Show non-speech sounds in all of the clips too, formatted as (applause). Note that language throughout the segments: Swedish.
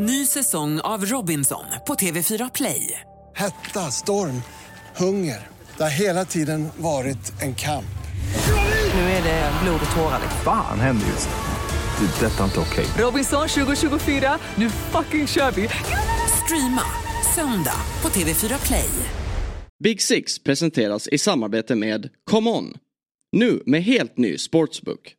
Ny säsong av Robinson på TV4 Play. Hetta, storm, hunger. Det har hela tiden varit en kamp. Nu är det blod och tårar. Fan händer just nu. Det. är Detta är inte okej. Robinson 2024, nu fucking kör vi! Streama söndag på TV4 Play. Big Six presenteras i samarbete med ComeOn. Nu med helt ny sportsbook.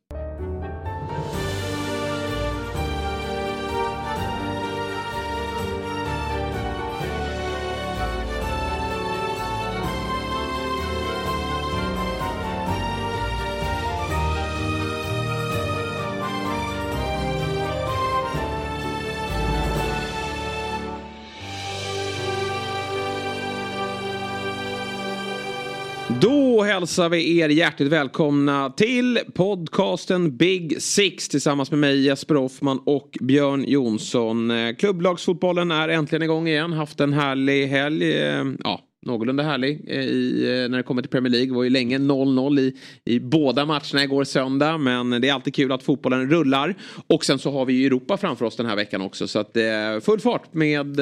Då hälsar vi er hjärtligt välkomna till podcasten Big Six tillsammans med mig Jesper Hoffman och Björn Jonsson. Eh, klubblagsfotbollen är äntligen igång igen. Haft en härlig helg. Eh, ja, någorlunda härlig eh, i, när det kommer till Premier League. Det var ju länge 0-0 i, i båda matcherna igår söndag. Men det är alltid kul att fotbollen rullar. Och sen så har vi ju Europa framför oss den här veckan också. Så att eh, full fart med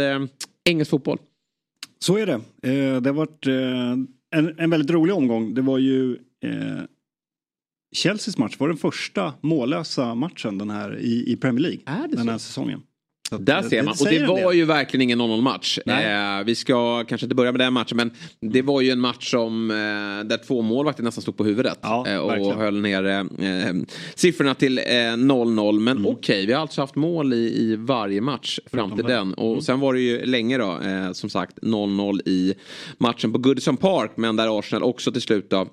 engelsk fotboll. Så är det. Det har varit en, en väldigt rolig omgång. Det var ju eh, Chelseas match var den första mållösa matchen den här i, i Premier League. Är det den så? här säsongen. Så Där eh, ser man. Och det var ju verkligen ingen 0-0 match. Eh, vi ska kanske inte börja med den matchen men det var ju en match som eh, där två målvakter nästan stod på huvudet. Ja, eh, och verkligen. höll ner eh, siffrorna till eh, 0-0. Men Mm. okej, vi har alltså haft mål i, i varje match fram till den. Och Mm. sen var det ju länge då, eh, som sagt, 0-0 i matchen på Goodison Park. Men där Arsenal också till slut då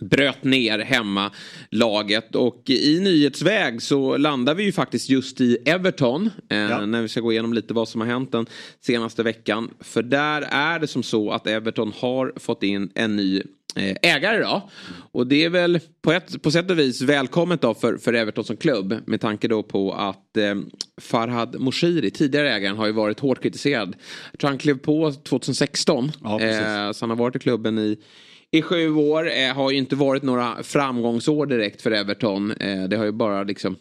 bröt ner hemmalaget och i nyhetsväg så landar vi ju faktiskt just i Everton eh, Ja. när vi ska gå igenom lite vad som har hänt den senaste veckan. För där är det som så att Everton har fått in en ny eh, ägare då. Och det är väl på, ett, på sätt och vis välkommet då för, för Everton som klubb med tanke då på att eh, Farhad Moshiri, tidigare ägaren, har ju varit hårt kritiserad. Jag tror han klev på 2016. Ja, eh, så han har varit i klubben i i sju år eh, har ju inte varit några framgångsår direkt för Everton. Eh, det har ju bara liksom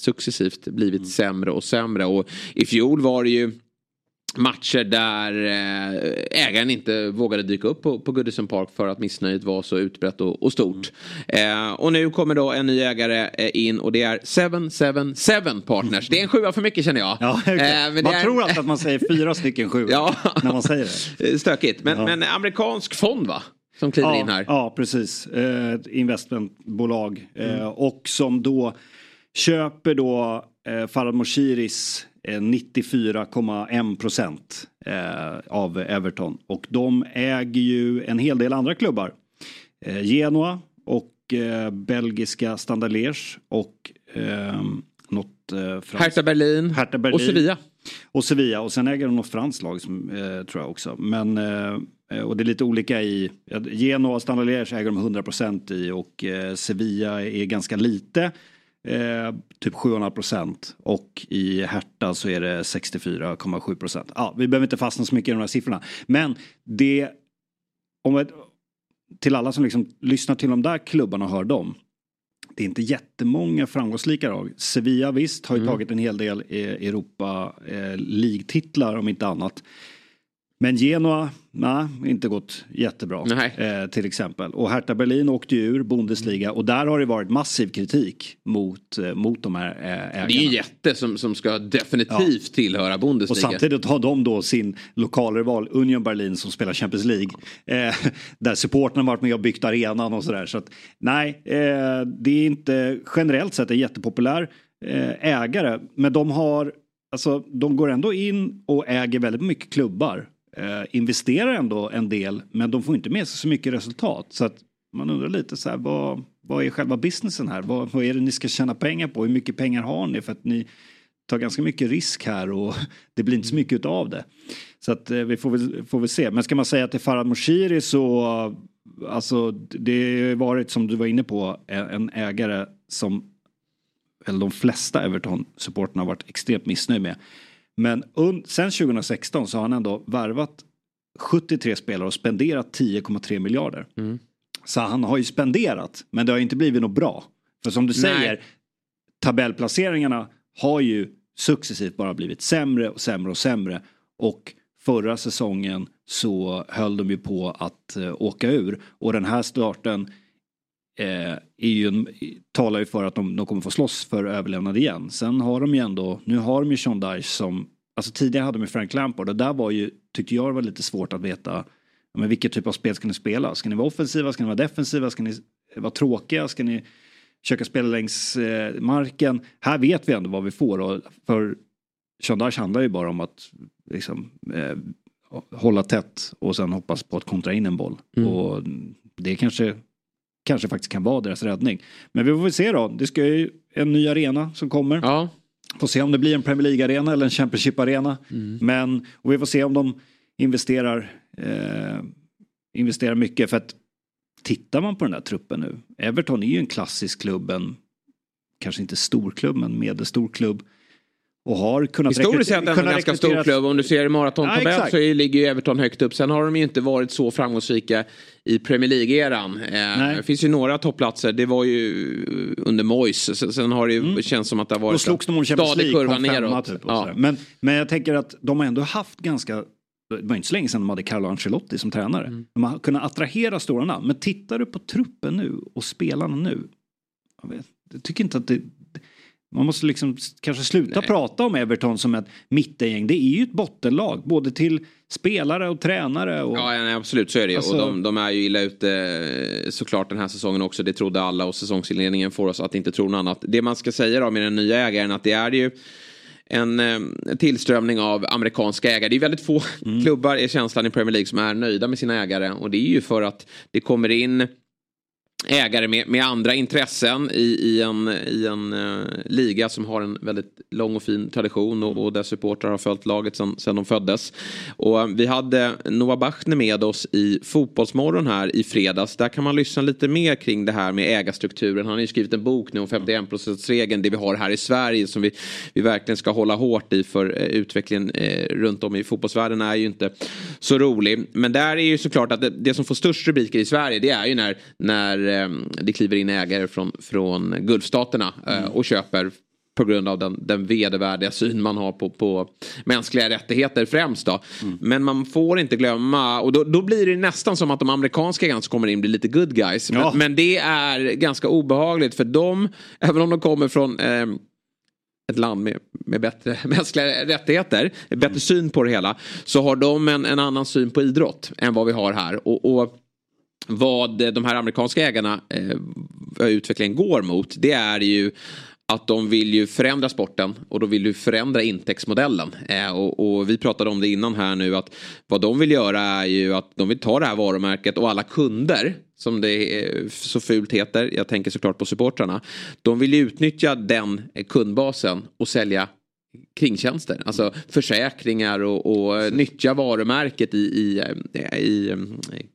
successivt blivit Mm. sämre och sämre. Och i fjol var det ju matcher där eh, ägaren inte vågade dyka upp på, på Goodison Park för att missnöjet var så utbrett och, och stort. Eh, och nu kommer då en ny ägare eh, in och det är 777 Partners. Det är en sjua för mycket känner jag. (laughs) Ja, exakt. Eh, man är- tror alltid att man säger fyra stycken sju (laughs) Ja. när man säger det. (laughs) Stökigt. Men, Ja. men amerikansk fond va? Som kliver in här. Ja, precis. Eh, Ett investmentbolag. Eh, Mm. och som då köper då eh, Farhad Moshiris eh, 94,1 procent av Everton. Och de äger ju en hel del andra klubbar. Genoa och belgiska Standard Liège och något. Hertha Berlin, Hertha Berlin. och Sevilla. Och Sevilla och sen äger de något franskt lag som, eh, tror jag också. Men, eh, och det är lite olika i, Genoa och Standard Liège äger de 100% i och eh, Sevilla är ganska lite. Eh, typ 7,5% och i Hertha så är det 64,7%. Ja, vi behöver inte fastna så mycket i de här siffrorna. Men det, om ett, till alla som liksom lyssnar till de där klubbarna och hör dem. Det är inte jättemånga framgångsrika lag. Sevilla visst har ju tagit en hel del eh, Europa eh, League-titlar om inte annat. Men Genoa, nej, inte gått jättebra. Eh, till exempel. Och Hertha Berlin åkte ju ur Bundesliga och där har det varit massiv kritik mot, eh, mot de här eh, ägarna. Det är ju en jätte som, som ska definitivt tillhöra Och Bundesliga. samtidigt har de då sin lokalrival Union Berlin som spelar Champions League. Eh, där supporten har varit med och byggt arenan och sådär. Så att, nej, eh, det är inte generellt sett en jättepopulär eh, ägare. Men de har, alltså de går ändå in och äger väldigt mycket klubbar. Eh, investerar ändå en del men de får inte med sig så mycket resultat. Så att man undrar lite så här vad, vad är själva businessen här? Vad, vad är det ni ska tjäna pengar på? Hur mycket pengar har ni? För att ni tar ganska mycket risk här och (laughs) det blir inte så mycket utav det. Så att eh, vi får väl, får väl se. Men ska man säga till Farad Farhad Moshiri så alltså det har varit som du var inne på en ägare som eller de flesta Everton-supporterna har varit extremt missnöjda med. Men sen 2016 så har han ändå värvat 73 spelare och spenderat 10,3 miljarder. Så han har ju spenderat men det har inte blivit något bra. För som du Nej. säger tabellplaceringarna har ju successivt bara blivit sämre och sämre och sämre. Och förra säsongen så höll de ju på att eh, åka ur. Och den här starten är ju en, talar ju för att de, de kommer få slåss för överlevnad igen. Sen har de ju ändå, nu har de ju Sean Dyche som, alltså tidigare hade de ju Frank Lampard och där var ju, tyckte jag var lite svårt att veta men vilket typ av spel ska ni spela? Ska ni vara offensiva? Ska ni vara defensiva? Ska ni vara tråkiga? Ska ni försöka spela längs eh, marken? Här vet vi ändå vad vi får och för Sean Dyche handlar ju bara om att liksom, eh, hålla tätt och sen hoppas på att kontra in en boll. Mm. Och det kanske, kanske faktiskt kan vara deras räddning. Men vi får väl se då. Det ska ju en ny arena som kommer. Ja. Får se om det blir en Premier League-arena eller en Championship-arena. Mm. Men, och vi får se om de investerar, eh, investerar mycket. För att tittar man på den här truppen nu. Everton är ju en klassisk klubb, en kanske inte storklubb men medelstor klubb. Och har kunnat Historiskt sett en ganska stor klubb. Om du ser maratontabell ja, så ligger ju Everton högt upp. Sen har de ju inte varit så framgångsrika i Premier League-eran. Eh, det finns ju några toppplatser. Det var ju under Moyes. Sen har det ju mm. känts som att det har varit slogs om stadig kurva neråt. Typ ja. men, men jag tänker att de har ändå haft ganska det var inte så länge sedan de hade Carlo Ancelotti som tränare. Mm. De har kunnat attrahera stora namn. Men tittar du på truppen nu och spelarna nu. Jag, vet, jag tycker inte att det, man måste liksom kanske sluta Nej. prata om Everton som ett mittengäng. Det är ju ett bottenlag. Både till spelare och tränare. Och... Ja nej, absolut så är det ju. Alltså... Och de, de, är ju illa ute eh, såklart den här säsongen också. Det trodde alla och säsongsinledningen får oss att inte tro något annat. Det man ska säga då med den nya ägaren att det är ju en eh, tillströmning av amerikanska ägare. Det är väldigt få mm. klubbar i känslan i Premier League som är nöjda med sina ägare. Och det är ju för att det kommer in ägare med, med andra intressen i, i en, i en uh, liga som har en väldigt lång och fin tradition och, och där supportrar har följt laget sedan de föddes. Och um, vi hade Noah Bachner med oss i Fotbollsmorgon här i fredags. Där kan man lyssna lite mer kring det här med ägarstrukturen. Han har ju skrivit en bok nu om 51%-regeln, det vi har här i Sverige som vi, vi verkligen ska hålla hårt i för uh, utvecklingen uh, runt om i fotbollsvärlden är ju inte så rolig. Men där är ju såklart att det, det som får störst rubriker i Sverige det är ju när, när det kliver in ägare från, från Gulfstaterna eh, mm. och köper på grund av den, den vedervärdiga syn man har på, på mänskliga rättigheter främst då. Mm. Men man får inte glömma, och då, då blir det nästan som att de amerikanska ägarna som kommer in blir lite good guys. Ja. Men, men, det är ganska obehagligt för dem, även om de kommer från eh, ett land med, med bättre (laughs) mänskliga rättigheter, bättre mm. syn på det hela, så har de en, en annan syn på idrott än vad vi har här. och, och vad eh, de här amerikanska ägarna eh, utvecklingen går mot det är ju att de vill ju förändra sporten och då vill du förändra intäktsmodellen. Eh, och, och, vi pratade om det innan här nu att vad de vill göra är ju att de vill ta det här varumärket och alla kunder som det eh, så fult heter, jag tänker såklart på supportrarna. De vill utnyttja den eh, kundbasen och sälja kringtjänster. Alltså försäkringar och, och nyttja varumärket i, i, i,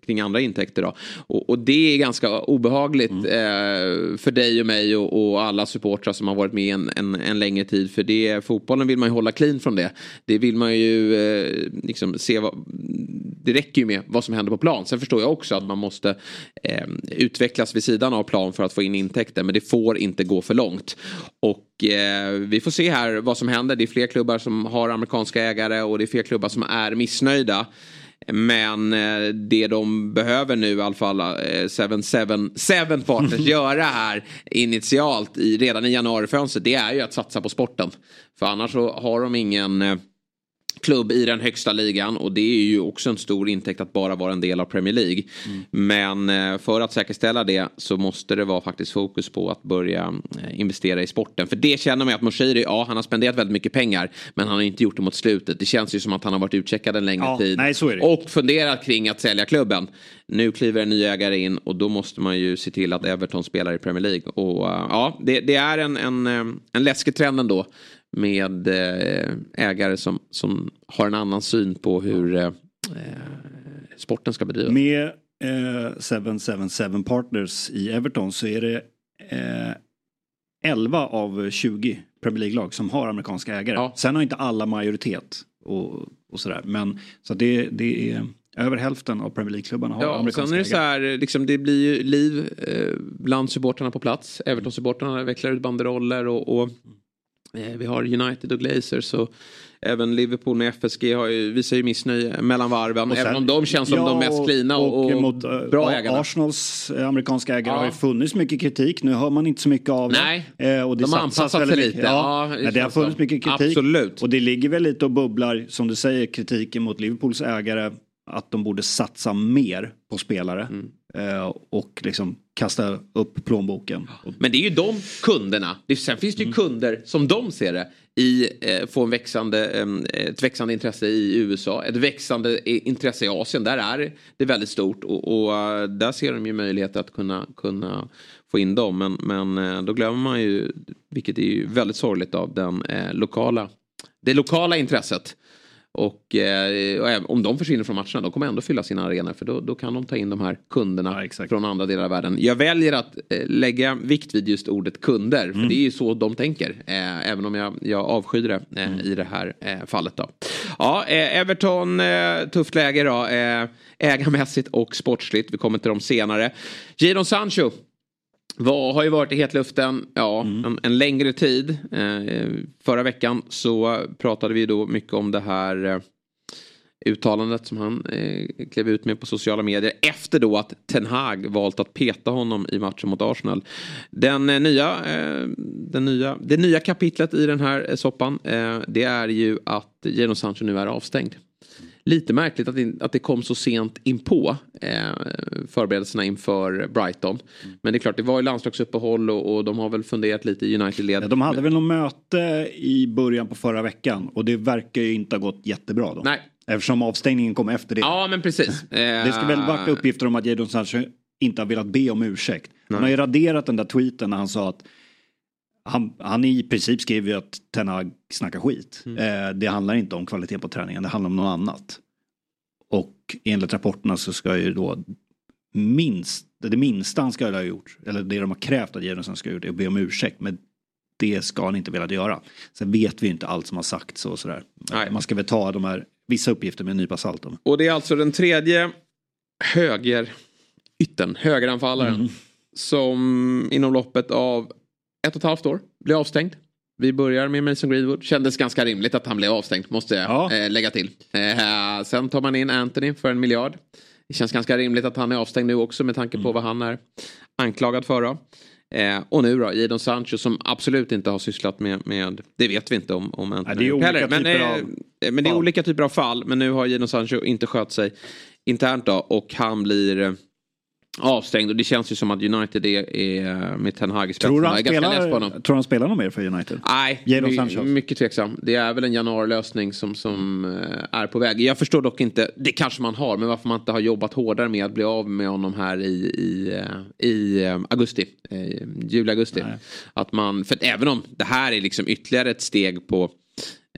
kring andra intäkter. Då. Och, och det är ganska obehagligt mm. eh, för dig och mig och, och, alla supportrar som har varit med en, en, en, längre tid. För det, fotbollen vill man ju hålla clean från det. Det vill man ju eh, liksom se vad, det räcker ju med vad som händer på plan. Sen förstår jag också att man måste eh, utvecklas vid sidan av plan för att få in intäkter. Men det får inte gå för långt. Och eh, vi får se här vad som händer. Det är fler klubbar som har amerikanska ägare och det är fler klubbar som är missnöjda. Men eh, det de behöver nu i alla fall, eh, 777 Partners (laughs) göra här initialt i, redan i januarifönstret, det är ju att satsa på sporten. För annars så har de ingen eh, klubb i den högsta ligan och det är ju också en stor intäkt att bara vara en del av Premier League. Mm. Men eh, för att säkerställa det så måste det vara faktiskt fokus på att börja eh, investera i sporten. För det känner man att Moshiri, ja han har spenderat väldigt mycket pengar men han har inte gjort det mot slutet. Det känns ju som att han har varit utcheckad en längre ja, tid. Nej, och funderat kring att sälja klubben. Nu kliver en ny ägare in och då måste man ju se till att Everton spelar i Premier League. Och uh, ja, det, det, är en, en, en läskig trend ändå med eh, ägare som, som har en annan syn på hur eh, sporten ska bedrivas. Med eh, 777 Partners i Everton så är det eh, 11 av 20 Premier League-lag som har amerikanska ägare. Ja. Sen har inte alla majoritet och, och sådär. Men så det, det är över hälften av Premier League-klubbarna har ja, amerikanska sen är det så här, liksom, det blir ju liv eh, bland supportrarna på plats. Everton-supportrarna vecklar ut banderoller och, och Eh, vi har United och Glazers och även Liverpool med FSG har ju, visar ju missnöje mellan varven. Och sen- även om de känns som Ja, de mest cleana och, och, mot, eh, bra ägarna. Arsenals eh, amerikanska ägare Ja. har ju funnits mycket kritik. Nu hör man inte så mycket av det. Nej, Eh, och det de har anpassat sig lite. Ja, Ja, det det har funnits mycket kritik. Absolut. Och det ligger väl lite och bubblar, som du säger, kritiken mot Liverpools ägare. Att de borde satsa mer på spelare. Mm. Eh, och liksom kasta upp plånboken. Men det är ju de kunderna. Sen finns det ju kunder som de ser det. I, eh, få en växande, eh, ett växande intresse i USA. Ett växande i- intresse i Asien. Där är det väldigt stort. Och, och eh, där ser de ju möjlighet att kunna, kunna få in dem. Men, men eh, då glömmer man ju, vilket är ju väldigt sorgligt av den eh, lokala, det lokala intresset. Och, eh, och om de försvinner från matcherna, de kommer ändå fylla sina arenor. För då, då kan de ta in de här kunderna Ja, från andra delar av världen. Jag väljer att eh, lägga vikt vid just ordet kunder. För det är ju så de tänker. Eh, även om jag, jag avskyr det eh, i det här fallet. Då. Ja, Everton, tufft läge då. Ägarmässigt och sportsligt. Vi kommer till dem senare. Jadon Sancho. Var, har ju varit i hetluften ja, en, en längre tid. Eh, förra veckan så pratade vi då mycket om det här eh, uttalandet som han eh, klev ut med på sociala medier efter då att Ten Hag valt att peta honom i matchen mot Arsenal. Den, eh, nya, eh, den nya, det nya kapitlet i den här eh, soppan eh, det är ju att Jadon Sancho nu är avstängd. Lite märkligt att det, att det kom så sent inpå eh, förberedelserna inför Brighton. Men det är klart, det var ju landslagsuppehåll och, och de har väl funderat lite i United-led. Ja, de hade väl något möte i början på förra veckan och det verkar ju inte ha gått jättebra då. Nej. Eftersom avstängningen kom efter det. Ja, men precis. Det ska väl varit uppgifter om att Jadon Sancho inte har velat be om ursäkt. Han har ju raderat den där tweeten när han sa att han, han i princip skrev ju att Ten Hag snackar skit. Mm. Eh, det handlar inte om kvalitet på träningen, det handlar om något annat. Och enligt rapporterna så ska ju då minst, det minsta han ska ha gjort, eller det de har krävt att Jadon Sancho ska ha gjort är att be om ursäkt. Men det ska han inte velat göra. Sen vet vi ju inte allt som har sagts och sådär. Nej. Man ska väl ta de här, vissa uppgifter med en nypa salt. då. Och det är alltså den tredje höger ytten, högeranfallaren. Mm. Som inom loppet av ett och ett halvt år blir avstängd. Vi börjar med Mason Greenwood. Kändes ganska rimligt att han blev avstängd måste jag Ja. eh, lägga till. Eh, sen tar man in Anthony för en miljard. Det känns ganska rimligt att han är avstängd nu också med tanke på Mm. vad han är anklagad för. Då. Eh, och nu då, Jadon Sancho som absolut inte har sysslat med, med det vet vi inte om, om Anthony Nej, det är olika heller. Men, typer eh, av men det är olika typer av fall. Men nu har Jadon Sancho inte skött sig internt då och han blir eh, avstängd och det känns ju som att United är, är med Ten Hag i spetsen. Tror du han spelar, honom. tror han spelar något mer för United? Nej, my- mycket tveksam. Det är väl en januarilösning som, som eh, är på väg. Jag förstår dock inte, det kanske man har, men varför man inte har jobbat hårdare med att bli av med honom här i, i, eh, i eh, augusti, eh, juli-augusti. Att man, för att även om det här är liksom ytterligare ett steg på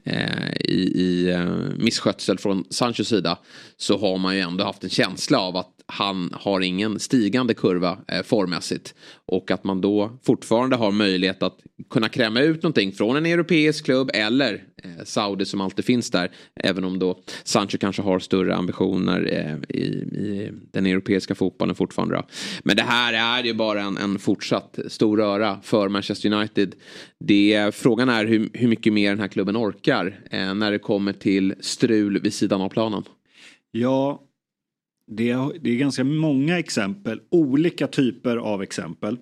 eh, i, i eh, misskötsel från Sanchos sida så har man ju ändå haft en känsla av att han har ingen stigande kurva eh, formmässigt. Och att man då fortfarande har möjlighet att kunna kräma ut någonting från en europeisk klubb eller eh, Saudi som alltid finns där. Även om då Sancho kanske har större ambitioner eh, i, i den europeiska fotbollen fortfarande. Då. Men det här är ju bara en, en fortsatt stor röra för Manchester United. Det, frågan är hur, hur mycket mer den här klubben orkar eh, när det kommer till strul vid sidan av planen. Ja, det är, det är ganska många exempel, olika typer av exempel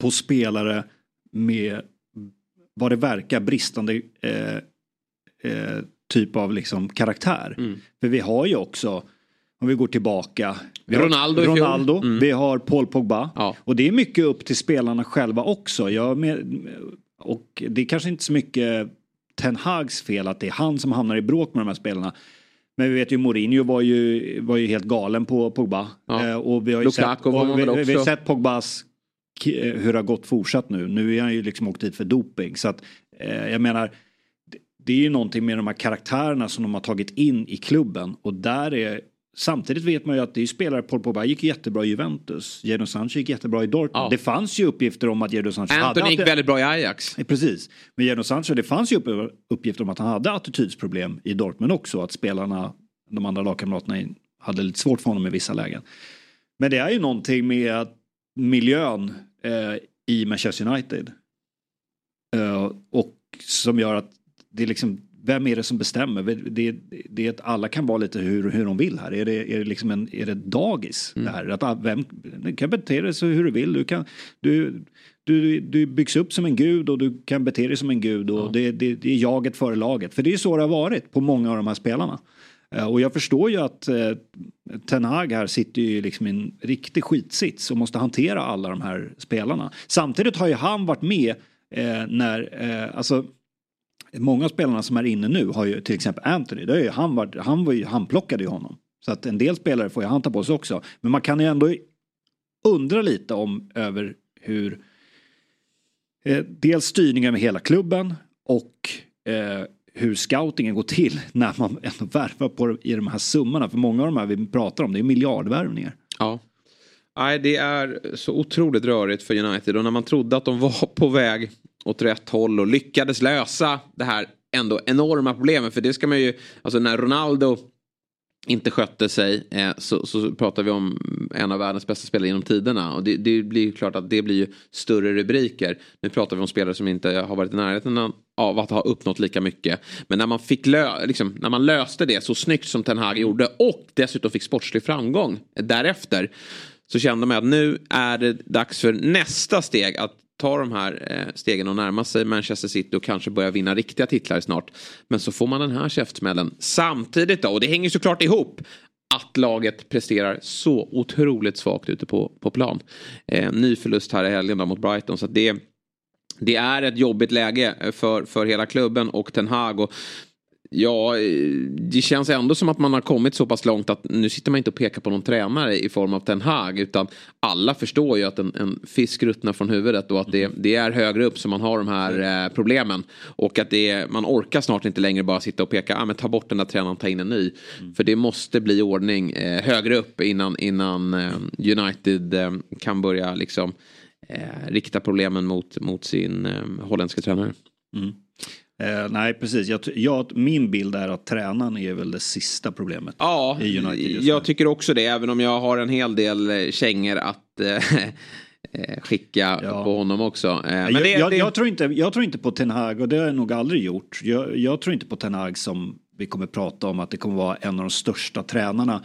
på spelare med vad det verkar bristande eh, eh, typ av liksom karaktär. Mm. För vi har ju också, om vi går tillbaka, vi har Ronaldo. Ronaldo Mm. vi har Paul Pogba. Ja. Och det är mycket upp till spelarna själva också. Jag med, och det är kanske inte så mycket Ten Hags fel att det är han som hamnar i bråk med de här spelarna. Men vi vet ju Mourinho var ju, var ju helt galen på Pogba. Ja. Eh, och vi har ju sett, och vi, vi har sett Pogbas eh, hur det har gått fortsatt nu. Nu är han ju liksom åkt dit för doping. Så att eh, jag menar det- det är ju någonting med de här karaktärerna som de har tagit in i klubben och där är Samtidigt vet man ju att det är spelare, Paul Pogba gick jättebra i Juventus, Jadon Sancho gick jättebra i Dortmund. Ja. Det fanns ju uppgifter om att Jadon Sancho Anthony hade... gick väldigt bra i Ajax. Precis. Men Jadon Sancho, det fanns ju upp- uppgifter om att han hade attitydsproblem i Dortmund också. Att spelarna, de andra lagkamraterna hade lite svårt för honom i vissa lägen. Men det är ju någonting med miljön eh, i Manchester United. Eh, och som gör att det är liksom vem är det som bestämmer? Det, det är att alla kan vara lite hur, hur de vill här. Är det, är det, liksom en, är det dagis? Mm. Det här? Att vem, du kan bete dig så hur du vill. Du, kan, du, du, du byggs upp som en gud och du kan bete dig som en gud. Och ja. det, det, det, är jaget före laget. För det är så det har varit på många av de här spelarna. Eh, och jag förstår ju att eh, Ten Hag här sitter ju liksom i en riktig skitsits och måste hantera alla de här spelarna. Samtidigt har ju han varit med eh, när, eh, alltså många av spelarna som är inne nu har ju till exempel Anthony, det är ju, han, var, han, var ju, han plockade ju honom. Så att en del spelare får ju han ta på sig också. Men man kan ju ändå undra lite om över hur eh, dels styrningen med hela klubben och eh, hur scoutingen går till (laughs) när man ändå värvar på i de här summorna. För många av de här vi pratar om det är miljardvärvningar. Ja. Nej, det är så otroligt rörigt för United och när man trodde att de var på väg åt rätt håll och lyckades lösa det här ändå enorma problemet. För det ska man ju, alltså när Ronaldo inte skötte sig eh, så, så pratar vi om en av världens bästa spelare genom tiderna. Och det, det blir klart att det blir ju större rubriker. Nu pratar vi om spelare som inte har varit i närheten av att ha uppnått lika mycket. Men när man, fick lö liksom, när man löste det så snyggt som Ten Hag gjorde och dessutom fick sportslig framgång därefter. Så kände man att nu är det dags för nästa steg. Att ta de här eh, stegen och närma sig Manchester City och kanske börja vinna riktiga titlar snart. Men så får man den här käftsmällen samtidigt då. Och det hänger såklart ihop att laget presterar så otroligt svagt ute på, på plan. Eh, ny förlust här i helgen då mot Brighton. Så det, det är ett jobbigt läge eh, för, för hela klubben och Ten Hag. Och Ja, det känns ändå som att man har kommit så pass långt att nu sitter man inte och pekar på någon tränare i form av Ten Hag utan alla förstår ju att en, en fisk ruttnar från huvudet och att det, det, är högre upp som man har de här eh, problemen. Och att det, man orkar snart inte längre bara sitta och peka, ah, men ta bort den där tränaren, ta in en ny. Mm. För det måste bli ordning eh, högre upp innan, innan eh, United eh, kan börja liksom eh, rikta problemen mot, mot sin eh, holländska tränare. Mm. Eh, nej precis, jag, jag, min bild är att tränaren är väl det sista problemet. Ja, i United jag tycker också det. Även om jag har en hel del eh, kängor att eh, (laughs) eh, skicka ja. på honom också. Eh, men jag, det, jag, det... jag, tror inte, jag tror inte på Ten Hag och det har jag nog aldrig gjort. Jag, tror inte på Ten Hag som vi kommer prata om att det kommer vara en av de största tränarna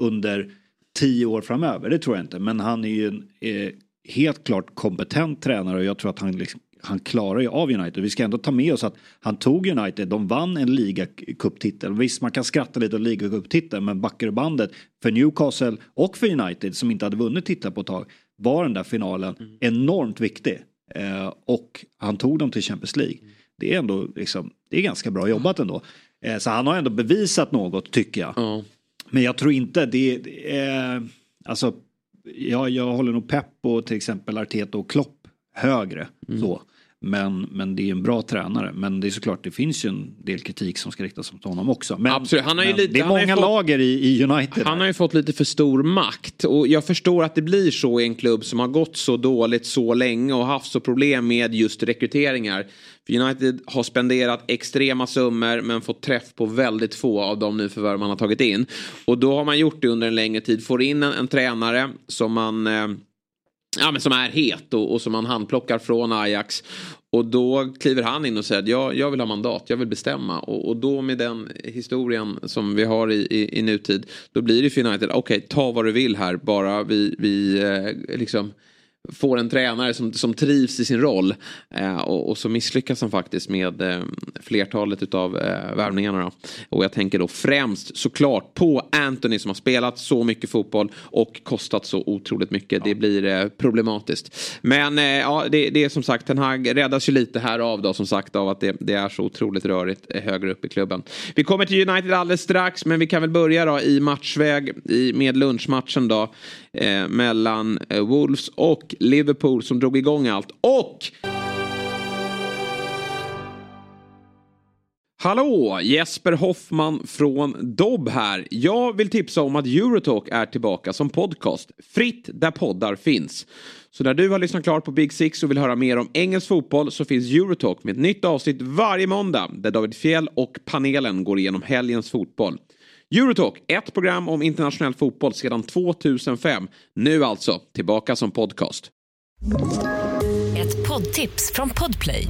under tio år framöver. Det tror jag inte. Men han är ju en eh, helt klart kompetent tränare och jag tror att han liksom han klarar ju av United. Vi ska ändå ta med oss att han tog United, de vann en ligacuptitel. Visst man kan skratta lite åt ligacuptiteln men backar bandet för Newcastle och för United som inte hade vunnit titlar på ett tag var den där finalen mm. enormt viktig. Eh, och han tog dem till Champions League. Mm. Det är ändå liksom, det är ganska bra jobbat ändå. Eh, så han har ändå bevisat något tycker jag. Mm. Men jag tror inte det, är, alltså jag, jag håller nog pepp på till exempel Arteta och Klopp högre. Mm. Så. Men, men det är en bra tränare. Men det är såklart, det finns ju en del kritik som ska riktas mot honom också. Men, Absolut. Han har ju lite, det är många fått, lager i, i United. Han har ju fått lite för stor makt. Och jag förstår att det blir så i en klubb som har gått så dåligt så länge och haft så problem med just rekryteringar. För United har spenderat extrema summor men fått träff på väldigt få av de nyförvärv man har tagit in. Och då har man gjort det under en längre tid. Får in en, en tränare som man eh, ja, men som är het och, och som man handplockar från Ajax. Och då kliver han in och säger att jag, jag vill ha mandat, jag vill bestämma. Och, och då med den historien som vi har i, i, i nutid, då blir det för United, okej okay, ta vad du vill här, bara vi, vi eh, liksom får en tränare som, som trivs i sin roll. Eh, och, och, så misslyckas han faktiskt med eh, flertalet av eh, värvningarna. Då. Och jag tänker då främst såklart på Anthony som har spelat så mycket fotboll och kostat så otroligt mycket. Ja. Det blir eh, problematiskt. Men eh, ja, det, det är som sagt, den här räddas ju lite här av då som sagt av att det, det är så otroligt rörigt eh, högre upp i klubben. Vi kommer till United alldeles strax men vi kan väl börja då i matchväg i, med lunchmatchen då eh, mellan eh, Wolves och Liverpool som drog igång allt. Och Hallå! Jesper Hoffman från Dobb här. Jag vill tipsa om att Eurotalk är tillbaka som podcast. Fritt där poddar finns. Så när du har lyssnat klart på Big Six och vill höra mer om engelsk fotboll så finns Eurotalk med ett nytt avsnitt varje måndag där David Fjell och panelen går igenom helgens fotboll. Eurotalk, ett program om internationell fotboll sedan 2005. Nu alltså tillbaka som podcast. Ett poddtips från Podplay.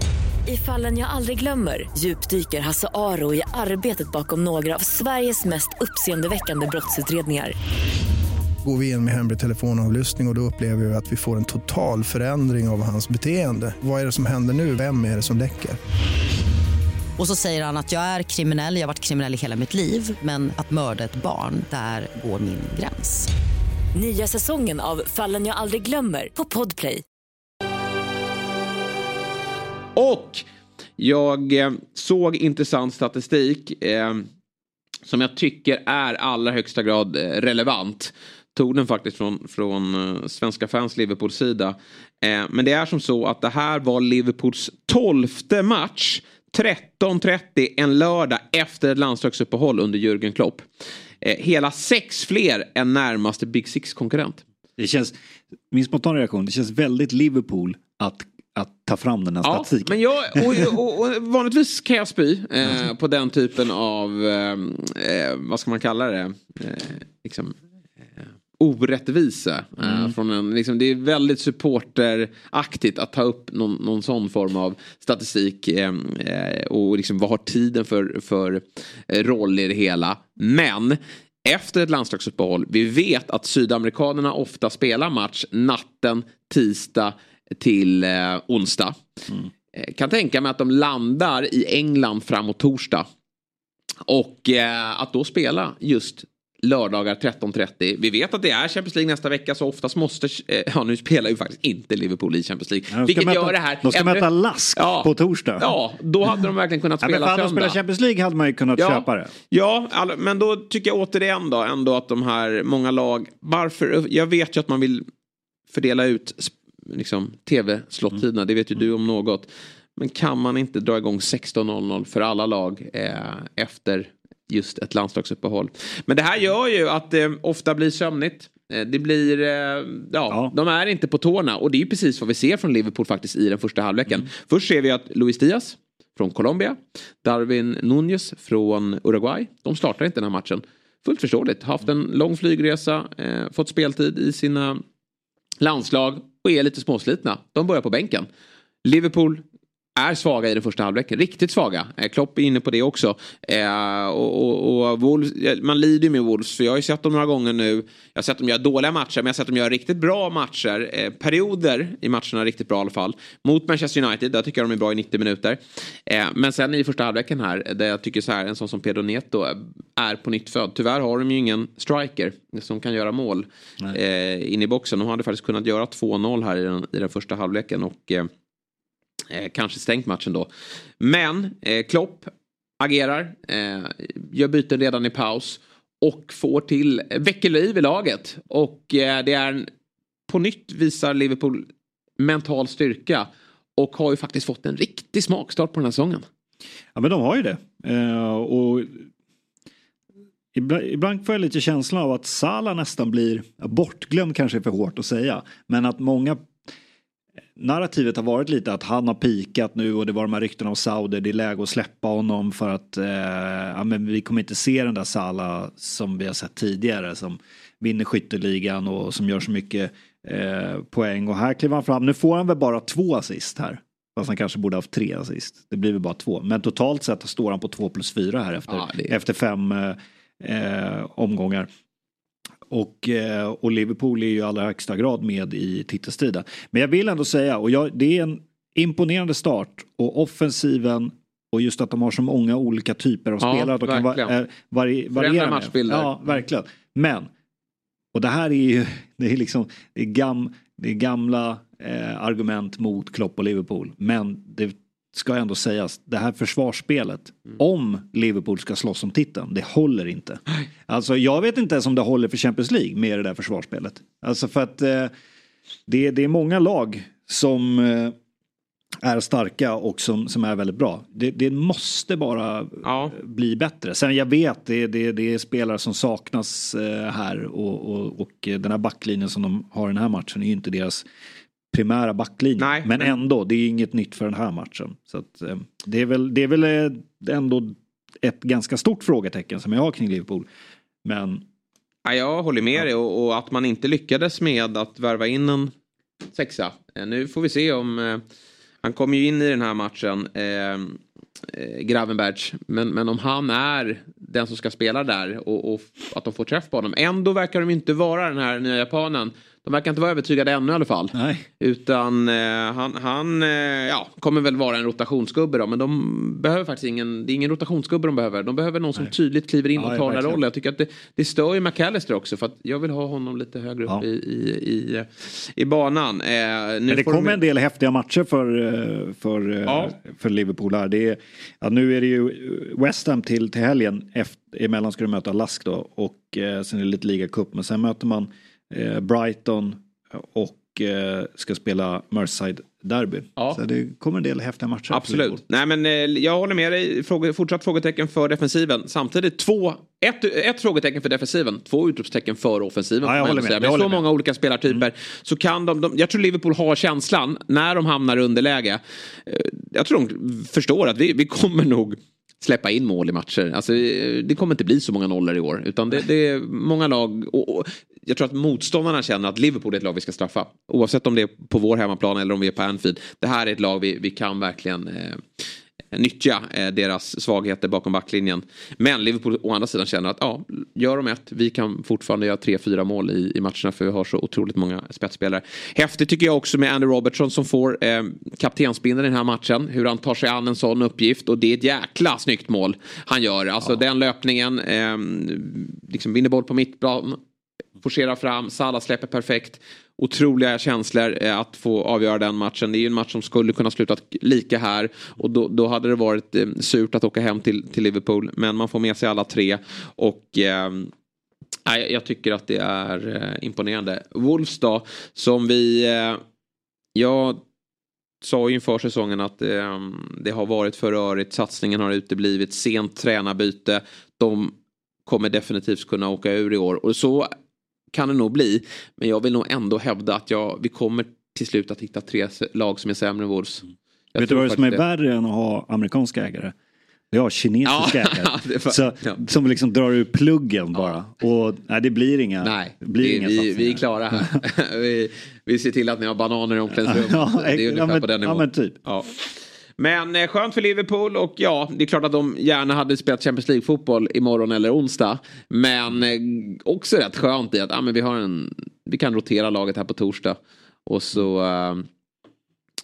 I fallen jag aldrig glömmer djupdyker Hasse Aro i arbetet bakom några av Sveriges mest uppseendeväckande brottsutredningar. Går vi in med hemlig telefonavlyssning och, och då upplever vi att vi får en total förändring av hans beteende. Vad är det som händer nu? Vem är det som läcker? Och så säger han att jag är kriminell, jag har varit kriminell i hela mitt liv men att mörda ett barn, där går min gräns. Nya säsongen av Fallen jag aldrig glömmer på Podplay. Och jag eh, såg intressant statistik eh, som jag tycker är allra högsta grad eh, relevant. Tog den faktiskt från, från eh, Svenska fans Liverpools sida. Eh, men det är som så att det här var Liverpools tolfte match 13.30 en lördag efter ett landslagsuppehåll under Jürgen Klopp. Eh, hela sex fler än närmaste Big Six-konkurrent. Det känns, min spontana reaktion, det känns väldigt Liverpool att att ta fram den här ja, statistiken. Men jag, och, och, och, (laughs) vanligtvis kan jag spy eh, på den typen av, eh, eh vad ska man kalla det, eh, liksom, orättvisa. Eh, mm. från en, liksom, det är väldigt supporteraktigt att ta upp någon, någon sån form av statistik. och liksom, vad har tiden för, för roll i det hela. Men efter ett landslagsuppehåll, vi vet att sydamerikanerna ofta spelar match natten, tisdag till eh, onsdag. Mm. Eh, kan tänka mig att de landar i England framåt torsdag. Och eh, att då spela just lördagar 13.30. Vi vet att det är Champions League nästa vecka så oftast måste, eh, ja nu spelar ju faktiskt inte Liverpool i Champions League. Ja, vilket möta, gör det här. De ska möta Lask ja, på torsdag. Ja, då hade de verkligen kunnat spela (laughs) ja, men söndag. spela Champions League hade man ju kunnat ja, köpa det. Ja, all, men då tycker jag återigen då ändå att de här många lag, varför, jag vet ju att man vill fördela ut liksom, tv-slottiderna, mm. det vet ju du om något. Men kan man inte dra igång 16.00 för alla lag eh, efter just ett landslagsuppehåll. Men det här gör ju att det ofta blir sömnigt. Eh, det blir, eh, ja, ja, de är inte på tårna och det är ju precis vad vi ser från Liverpool faktiskt i den första halvleken. Mm. Först ser vi att Luis Diaz från Colombia, Darwin Nunez från Uruguay, de startar inte den här matchen. Fullt förståeligt, haft en lång flygresa, eh, fått speltid i sina landslag och är lite småslitna. De börjar på bänken. Liverpool är svaga i den första halvleken. Riktigt svaga. Eh, Klopp är inne på det också. Eh, och, och, och Wolves, man lider ju med Wolves. För jag har ju sett dem några gånger nu. Jag har sett dem göra dåliga matcher. Men jag har sett dem göra riktigt bra matcher. Eh, perioder i matcherna riktigt bra i alla fall. Mot Manchester United. Där tycker jag de är bra i 90 minuter. Eh, men sen i första halvleken här. Där jag tycker så här. En sån som Pedro Neto är på nytt född. Tyvärr har de ju ingen striker. Som kan göra mål. Eh, in i boxen. De hade faktiskt kunnat göra 2-0 här i den, i den första halvleken. Och eh, kanske stängt matchen då. Men eh, Klopp agerar, eh, gör byten redan i paus och får till, eh, väcker liv i laget. Och eh, det är en... på nytt visar Liverpool mental styrka och har ju faktiskt fått en riktig smakstart på den här säsongen. Ja men de har ju det. Eh, och ibland, ibland får jag lite känslan av att Sala nästan blir bortglömd kanske är för hårt att säga. Men att många narrativet har varit lite att han har pikat nu och det var de här ryktena om Sauder. Det är läge att släppa honom för att eh, ja, men vi kommer inte se den där Sala som vi har sett tidigare som vinner skytteligan och som gör så mycket eh, poäng. Och här kliver han fram. Nu får han väl bara två assist här. Fast han kanske borde haft tre assist. Det blir väl bara två. Men totalt sett står han på två plus fyra här efter, ja, är... efter fem eh, omgångar. Och, eh, och Liverpool är ju i allra högsta grad med i titelstriden. Men jag vill ändå säga, och jag, det är en imponerande start och offensiven och just att de har så många olika typer av ja, spelare. De kan va, äh, vari, variera matchbilder. Ja, verkligen. Men, och det här är ju, (laughs) det är liksom, det är, gam, det är gamla eh, argument mot Klopp och Liverpool. Men det ska ändå sägas, det här försvarsspelet, mm. om Liverpool ska slåss om titeln, det håller inte. Alltså jag vet inte ens om det håller för Champions League med det där försvarsspelet. Alltså för att eh, det, det är många lag som eh, är starka och som, som är väldigt bra. Det, det måste bara ja. bli bättre. Sen jag vet, det, det, det är spelare som saknas eh, här och, och, och den här backlinjen som de har i den här matchen är ju inte deras primära backlinje. Nej, men, men ändå, det är inget nytt för den här matchen. Så att, eh, det, är väl, det är väl eh, ändå ett ganska stort frågetecken som jag har kring Liverpool. Men... Ja, jag håller med dig och, och, att man inte lyckades med att värva in en sexa. Eh, nu får vi se om Han kom ju in i den här matchen. Eh, Gravenberch. Men, men om han är den som ska spela där och, och att de får träff på honom. Ändå verkar de inte vara den här nya japanen. De verkar inte vara övertygade ännu i alla fall. Nej. Utan eh, han, han eh, ja, kommer väl vara en rotationsgubbe då. Men de behöver faktiskt ingen, det är ingen rotationsgubbe de behöver. De behöver någon som tydligt kliver in Ja, och tar den rollen. Jag tycker att det, det stör ju McAllister också. För att jag vill ha honom lite högre upp Ja. i, i, i, i banan. Eh, nu Men det får de- kommer en del häftiga matcher för, eh, för, eh, Ja. för Liverpool här. Det är, ja, nu är det ju West Ham till, till helgen. Efter, emellan ska de möta Lask då och eh, sen är det lite ligacup. Men sen möter man Brighton och eh, ska spela Merseyside Derby. Ja. Så det kommer en del häftiga matcher. Absolut. Nej, men, eh, jag håller med dig. Fortsatt frågetecken för defensiven. Samtidigt två, ett, ett frågetecken för defensiven. Två utropstecken för offensiven. Ja, jag håller med. säga. Med så med. Mm. många olika spelartyper. Så kan de, de, jag tror Liverpool har känslan när de hamnar i underläge. Eh, Jag tror de förstår att vi, vi kommer nog släppa in mål i matcher. Alltså, eh, det kommer inte bli så många nollor i år. Utan det, det är många lag. Och, och, jag tror att motståndarna känner att Liverpool är ett lag vi ska straffa. Oavsett om det är på vår hemmaplan eller om vi är på Anfield. Det här är ett lag vi, vi kan verkligen eh, nyttja eh, deras svagheter bakom backlinjen. Men Liverpool å andra sidan känner att ja, gör de ett, vi kan fortfarande göra tre, fyra mål i, i matcherna för vi har så otroligt många spetsspelare. Häftigt tycker jag också med Andy Robertson som får eh, kaptensbindeln i den här matchen. Hur han tar sig an en sån uppgift och det är ett jäkla snyggt mål han gör. Alltså den löpningen, eh, liksom vinner boll på mittplan, forcerar fram, Salah släpper perfekt. Otroliga känslor eh, att få avgöra den matchen. Det är ju en match som skulle kunna sluta lika här. Och då, då hade det varit eh, surt att åka hem till, till Liverpool. Men man får med sig alla tre. Och eh, nej, jag tycker att det är eh, imponerande. Wolves då, som vi... Eh, jag sa ju inför säsongen att eh, det har varit för rörigt. Satsningen har uteblivit. Sent tränarbyte. De kommer definitivt kunna åka ur i år. Och så kan det nog bli. Men jag vill nog ändå hävda att jag, vi kommer till slut att hitta tre lag som är sämre än Wolves. Jag Vet du vad som är det. värre än att ha amerikanska ägare? (laughs) Det är att ha kinesiska Ja, ägare. var- Så, ja. Som liksom drar ur pluggen bara. Och nej, det blir inga, Nej, det blir vi, inga vi, vi är klara här. (laughs) (laughs) vi, vi ser till att ni har bananer i omklädningsrummet. Ja, det är ungefär ja, men- på den ja, nivån. men typ. Ja. Men eh, skönt för Liverpool och ja, det är klart att de gärna hade spelat Champions League-fotboll imorgon eller onsdag. Men eh, också rätt skönt i att ah, men vi, har en, vi kan rotera laget här på torsdag. Och så eh,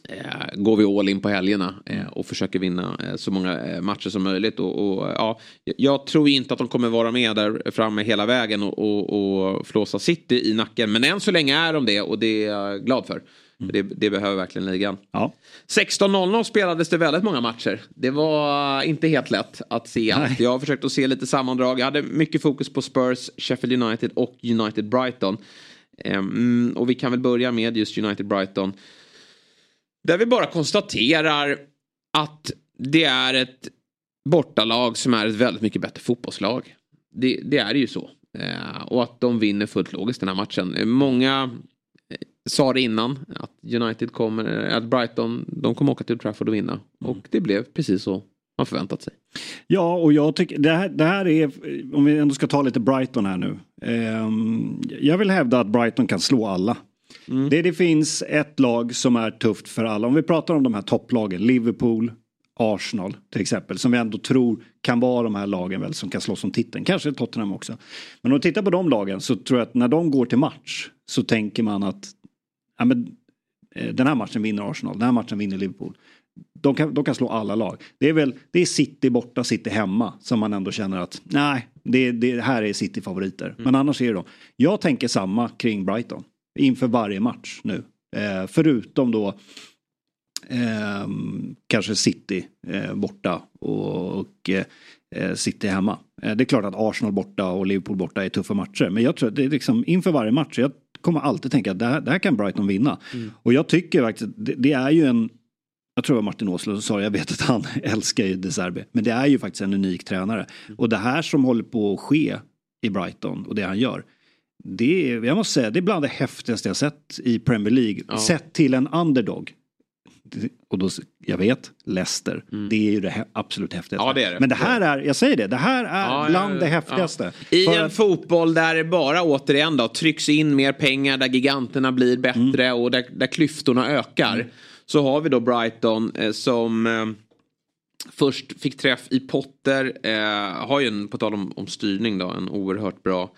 eh, går vi all in på helgerna eh, och försöker vinna eh, så många eh, matcher som möjligt. Och, och, ja, jag tror inte att de kommer vara med där framme hela vägen och, och, och flåsa City i nacken. Men än så länge är de det och det är jag glad för. För Det, det behöver verkligen ligan. Ja. 16.00 spelades det väldigt många matcher. Det var inte helt lätt att se allt. Jag har försökt att se lite sammandrag. Jag hade mycket fokus på Spurs, Sheffield United och United Brighton. Ehm, och vi kan väl börja med just United Brighton. Där vi bara konstaterar att det är ett bortalag som är ett väldigt mycket bättre fotbollslag. Det, det är ju så. Eh, och att de vinner fullt logiskt den här matchen. Många sa det innan att United kommer, att Brighton, de kommer åka till Trafford och vinna. Och det blev precis så man förväntat sig. Ja, och jag tycker det här, det här är, om vi ändå ska ta lite Brighton här nu. Ehm, jag vill hävda att Brighton kan slå alla. Det, det finns ett lag som är tufft för alla. Om vi pratar om de här topplagen, Liverpool, Arsenal till exempel, som vi ändå tror kan vara de här lagen väl som kan slåss om titeln. Kanske Tottenham också. Men om vi tittar på de lagen så tror jag att när de går till match så tänker man att ja, men, eh, den här matchen vinner Arsenal, den här matchen vinner Liverpool. De kan, de kan slå alla lag. Det är väl det är City borta, City hemma som man ändå känner att nej, det, det här är City favoriter. Men annars är det de. Jag tänker samma kring Brighton inför varje match nu. Eh, förutom då eh, kanske City eh, borta och, och eh, City hemma. Eh, det är klart att Arsenal borta och Liverpool borta är tuffa matcher. Men jag tror att det är liksom inför varje match. Jag kommer alltid tänka att det här, det här kan Brighton vinna. Och jag tycker faktiskt det, det är ju en jag tror det var Martin Åslund som sa det, jag vet att han (laughs) älskar ju De Serbi. Men det är ju faktiskt en unik tränare. Och det här som håller på att ske i Brighton och det han gör. Det är, jag måste säga, det är bland det häftigaste jag sett i Premier League. Ja. Sett till en underdog. Och då, jag vet, Leicester. Det är ju det absolut häftigaste. Mm. Ja, det är det. Men det här är, jag säger det, det här är Ja, bland ja, det häftigaste. I För en att- fotboll där det bara återigen då trycks in mer pengar, där giganterna blir bättre Mm. och där, där klyftorna ökar. så har vi då Brighton eh, som eh, först fick träff i Potter. Eh, har ju en, på tal om, om styrning då, en oerhört bra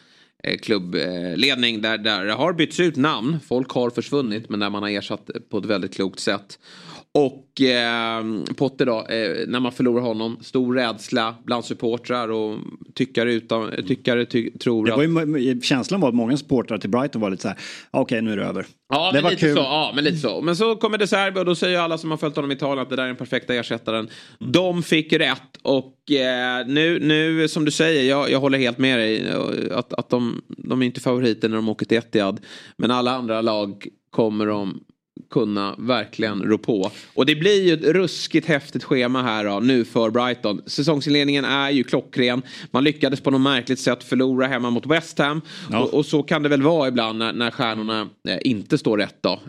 Eh, klubbledning där, där det har bytts ut namn. Folk har försvunnit men där man har ersatt på ett väldigt klokt sätt. Och eh, Potter då, eh, när man förlorar honom, stor rädsla bland supportrar och tyckare, utan, tyckare ty, tror det att... var ju, känslan var att många supportrar till Brighton var lite så här, okej okay, nu är det över. Ja, det men var lite kul. så. Ja, men lite så. Men så kommer De Serbi och då säger alla som har följt honom i Italien att det där är den perfekta ersättaren. De fick rätt och eh, nu, nu som du säger, jag, jag håller helt med dig. eh, Att, att de, de är inte favoriter när de åker till Etihad. Men alla andra lag kommer de kunna verkligen rå på. Och det blir ju ett ruskigt häftigt schema här då, nu för Brighton. Säsongsinledningen är ju klockren. Man lyckades på något märkligt sätt förlora hemma mot West Ham. Ja. Och, och så kan det väl vara ibland när, när stjärnorna eh, inte står rätt då. Eh,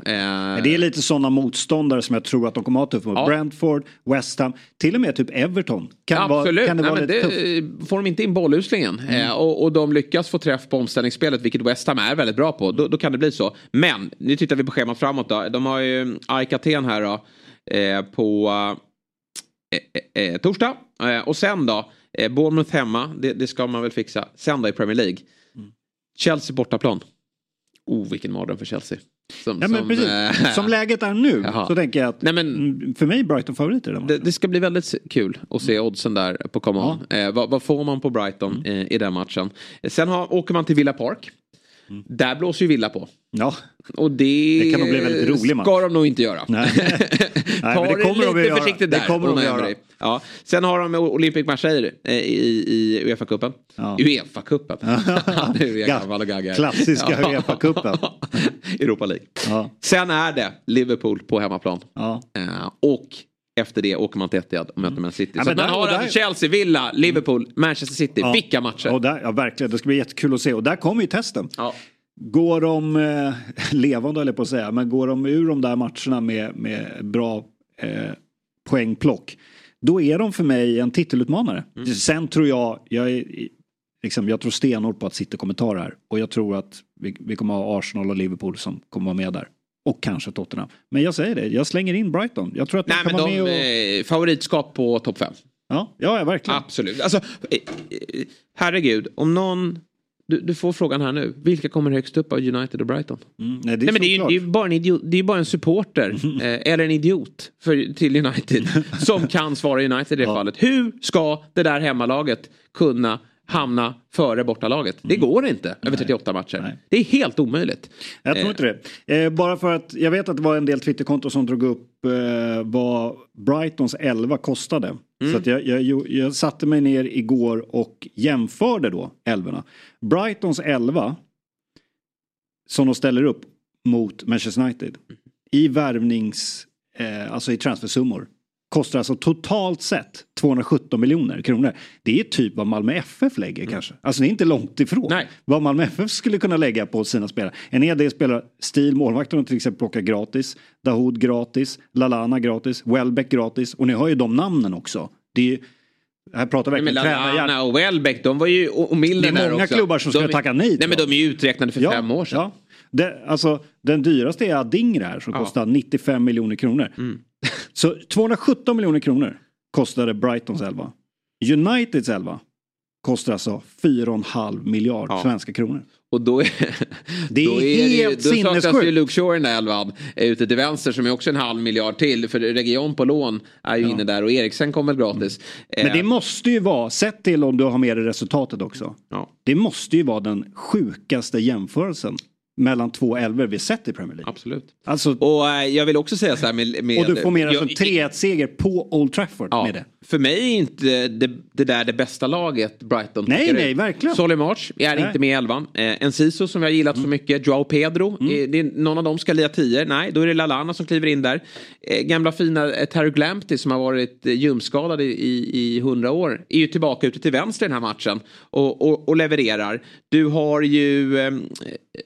Det är lite sådana motståndare som jag tror att de kommer att ha tufft mot. Ja. Brentford, West Ham, till och med typ Everton. Kan Absolut, Vara, kan det Nej, vara det, tufft? får de inte in bolluslingen eh, och, och de lyckas få träff på omställningsspelet vilket West Ham är väldigt bra på. Då, då kan det bli så. Men nu tittar vi på schemat framåt då. De har ju AIK Aten här då eh, på eh, eh, torsdag. Och sen då, eh, Bournemouth hemma, det, det ska man väl fixa. Sen då i Premier League. Mm. Chelsea bortaplan. Oh, vilken mardröm för Chelsea. Som, Ja, men som, precis. eh, Som läget är nu (laughs) Jaha. så tänker jag att Nej, men- mm, för mig är Brighton favoriter. Det, det ska bli väldigt kul att se oddsen där på Come On. Eh, vad, vad får man på Brighton eh, i den matchen? Sen har, åker man till Villa Park. Där blåser ju Villa på. Ja, Och det, Det kan nog bli väldigt rolig match. ska de nog inte göra. nej. (laughs) nej Ta det kommer de lite göra. försiktigt där. Det kommer de göra. Ja. Sen har de Olympic Marseille eh, i, i Uefa-cupen. Ja. Uefa-cupen. (laughs) Klassiska Uefa-cupen. (laughs) Europa League. Ja. Sen är det Liverpool på hemmaplan. Ja. Eh, och efter det åker man till Etihad och möter Man City. Ja, så man där- har där- Chelsea, Villa, Liverpool, Manchester City. Ja. Vilka matcher. Och där, ja, verkligen. Det ska bli jättekul att se. Och där kommer ju testen. Ja. Går de eh, (laughs) levande eller på att säga, men går de ur de där matcherna med, med bra eh, poängplock. Då är de för mig en titelutmanare. Mm. Sen tror jag, jag, är, liksom, jag tror stenhårt på att City kommer ta det här. Och jag tror att vi, vi kommer ha Arsenal och Liverpool som kommer vara med där. Och kanske Tottenham. Men jag säger det, jag slänger in Brighton. Jag tror att de Nej kan men vara de, med och... eh, favoritskap på topp 5. Ja, ja, ja, verkligen. Absolut. Alltså, eh, eh, herregud, om någon... Du, du får frågan här nu. Vilka kommer högst upp av United och Brighton? Mm, nej, det är Nej, men det är, ju, det är bara en idiot, det är bara en supporter (laughs) eh, eller en idiot för, till United som kan svara United i det fallet. Hur ska det där hemmalaget kunna hamna före bortalaget? Det går inte över 38 matcher. Mm. Nej. Det är helt omöjligt. Jag tror Eh, inte det. Eh, bara för att jag vet att det var en del Twitterkonton som drog upp eh, vad Brightons 11 kostade. Mm. Så att jag, jag, jag, satte mig ner igår och jämförde då älvorna. Brightons 11 som de ställer upp mot Manchester United i värvnings, eh, alltså i transfersummor kostar alltså totalt sett 217 miljoner kronor. Det är typ vad Malmö FF lägger kanske. Alltså det är inte långt ifrån Nej. vad Malmö FF skulle kunna lägga på sina spelare. En hel del spelare, Stil, målvakten till exempel plockar gratis. Dahoud gratis. Lalana gratis. Welbeck gratis. Och ni hör ju de namnen också. Det är ju, här pratar verkligen tränarhjärta. Lallana och Welbeck, de var ju, och Milner Det är där många också. klubbar som ska de, tacka nej Nej men de är ju uträknade för fem år sedan. Ja. Det, alltså, den dyraste är Adingra här som Ja. Mm. kostar 95 miljoner kronor. Så 217 miljoner kronor kostade Brightons 11. Uniteds 11 kostar alltså 4,5 miljard Ja. svenska kronor. Och då är, Det är då ju- helt Då saknas ju Luke Shaw i den där elvan. Ute till vänster som är också en halv miljard till. För Region på lån är ju inne där och Eriksen kommer gratis. Men det Eh, måste ju vara, sett till om du har med dig resultatet också. ja. Det måste ju vara den sjukaste jämförelsen mellan två elvor vi sett i Premier League. Absolut. Alltså, Och eh, jag vill också säga så här med... med och du får med dig jag- alltså en 3-1-seger på Old Trafford Ja, med det. För mig är inte det, det där det bästa laget Brighton Nej, nej, ut. verkligen. Solly March är Nej. Mm. inte med i elvan. Eh, Enciso som har gillat så mycket. Joao Pedro. Eh, det är, någon av dem ska lia tio. Nej, då är det Lalana som kliver in där. Eh, gamla fina eh, Terry Glampty som har varit eh, ljumskadad i, i, i 100 år. Är ju tillbaka ute till vänster i den här matchen. Och, och, och levererar. Du har ju eh,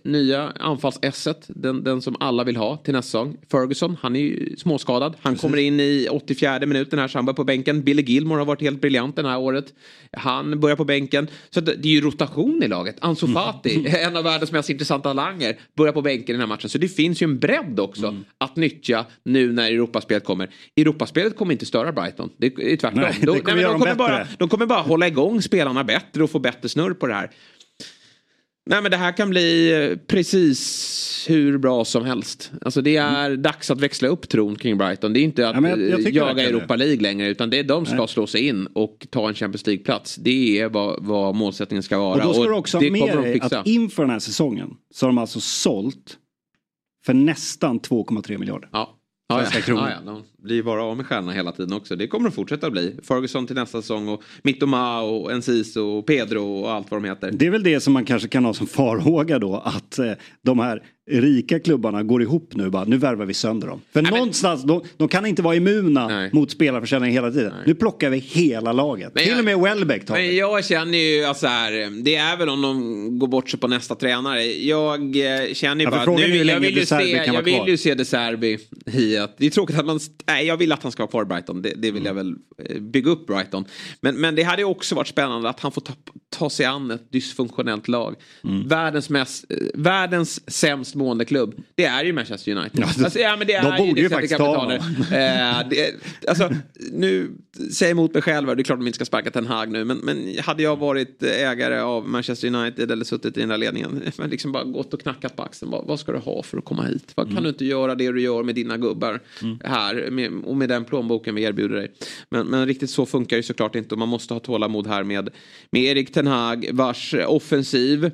nya nya anfalls-esset. Den, den som alla vill ha till nästa säsong. Ferguson, han är ju småskadad. Han Precis. kommer in i 84 minuten här, så han börjar på bänken. Billy Gilmore har varit helt briljant det här året. Han börjar på bänken. Så det, det är ju rotation i laget. Ansu mm. Fati, mm. (laughs) en av världens mest intressanta talanger, börjar på bänken i den här matchen. Så det finns ju en bredd också mm. att nyttja nu när Europaspelet kommer. Europaspelet kommer inte störa Brighton. Det är tvärtom. Nej, de, nej, de, kommer bara, de kommer bara hålla igång spelarna bättre och få bättre snurr på det här. Nej men det här kan bli eh, precis hur bra som helst. Alltså det är mm. dags att växla upp tron kring Brighton. Det är inte att ja, jag, jag jaga Europa League längre utan det är de ska Nej. slå sig in och ta en Champions League-plats. Det är vad, vad målsättningen ska vara. Och då ska och du också ha med dig att inför den här säsongen så har de alltså sålt för nästan 2,3 miljarder. Ja. Ja, ja. ja, ja. Blir bara av med stjärnorna hela tiden också. Det kommer de fortsätta bli. Ferguson till nästa säsong och Mittoma och Enciso och Pedro och allt vad de heter. Det är väl det som man kanske kan ha som farhåga då att eh, de här rika klubbarna går ihop nu bara, nu värvar vi sönder dem. För Nej, någonstans, men... de, de, kan inte vara immuna Nej. mot spelarförsäljning hela tiden. Nej. Nu plockar vi hela laget. Men Till jag, och med Welbeck tar Men jag känner ju att så här, det är väl om de går bort sig på nästa tränare. Jag eh, känner ju ja, bara nu, jag vill ju se, jag vill ju se De Serbi i att, det är tråkigt att man, nej jag vill att han ska vara kvar i Brighton. Det, det vill mm. jag väl eh, bygga upp Brighton. Men, men det hade också varit spännande att han får ta, ta sig an ett dysfunktionellt lag. Mm. Världens, mest, eh, världens sämst mående klubb. Det är ju Manchester United. Ja, alltså, ja, men det de är borde ju faktiskt ta eh, det, alltså, Nu säger emot mig själv, det är klart de inte ska sparka Ten Hag nu. Men, men hade jag varit ägare av Manchester United eller suttit i den där ledningen. (laughs) Men liksom bara gått och knackat på axeln. Vad, vad ska du ha för att komma hit? Vad, mm. Kan du inte göra det du gör med dina gubbar mm. här? Med, och med den plånboken vi erbjuder dig. Men, men riktigt så funkar ju såklart inte. Och man måste ha tålamod här med, med Erik Ten Hag vars offensiv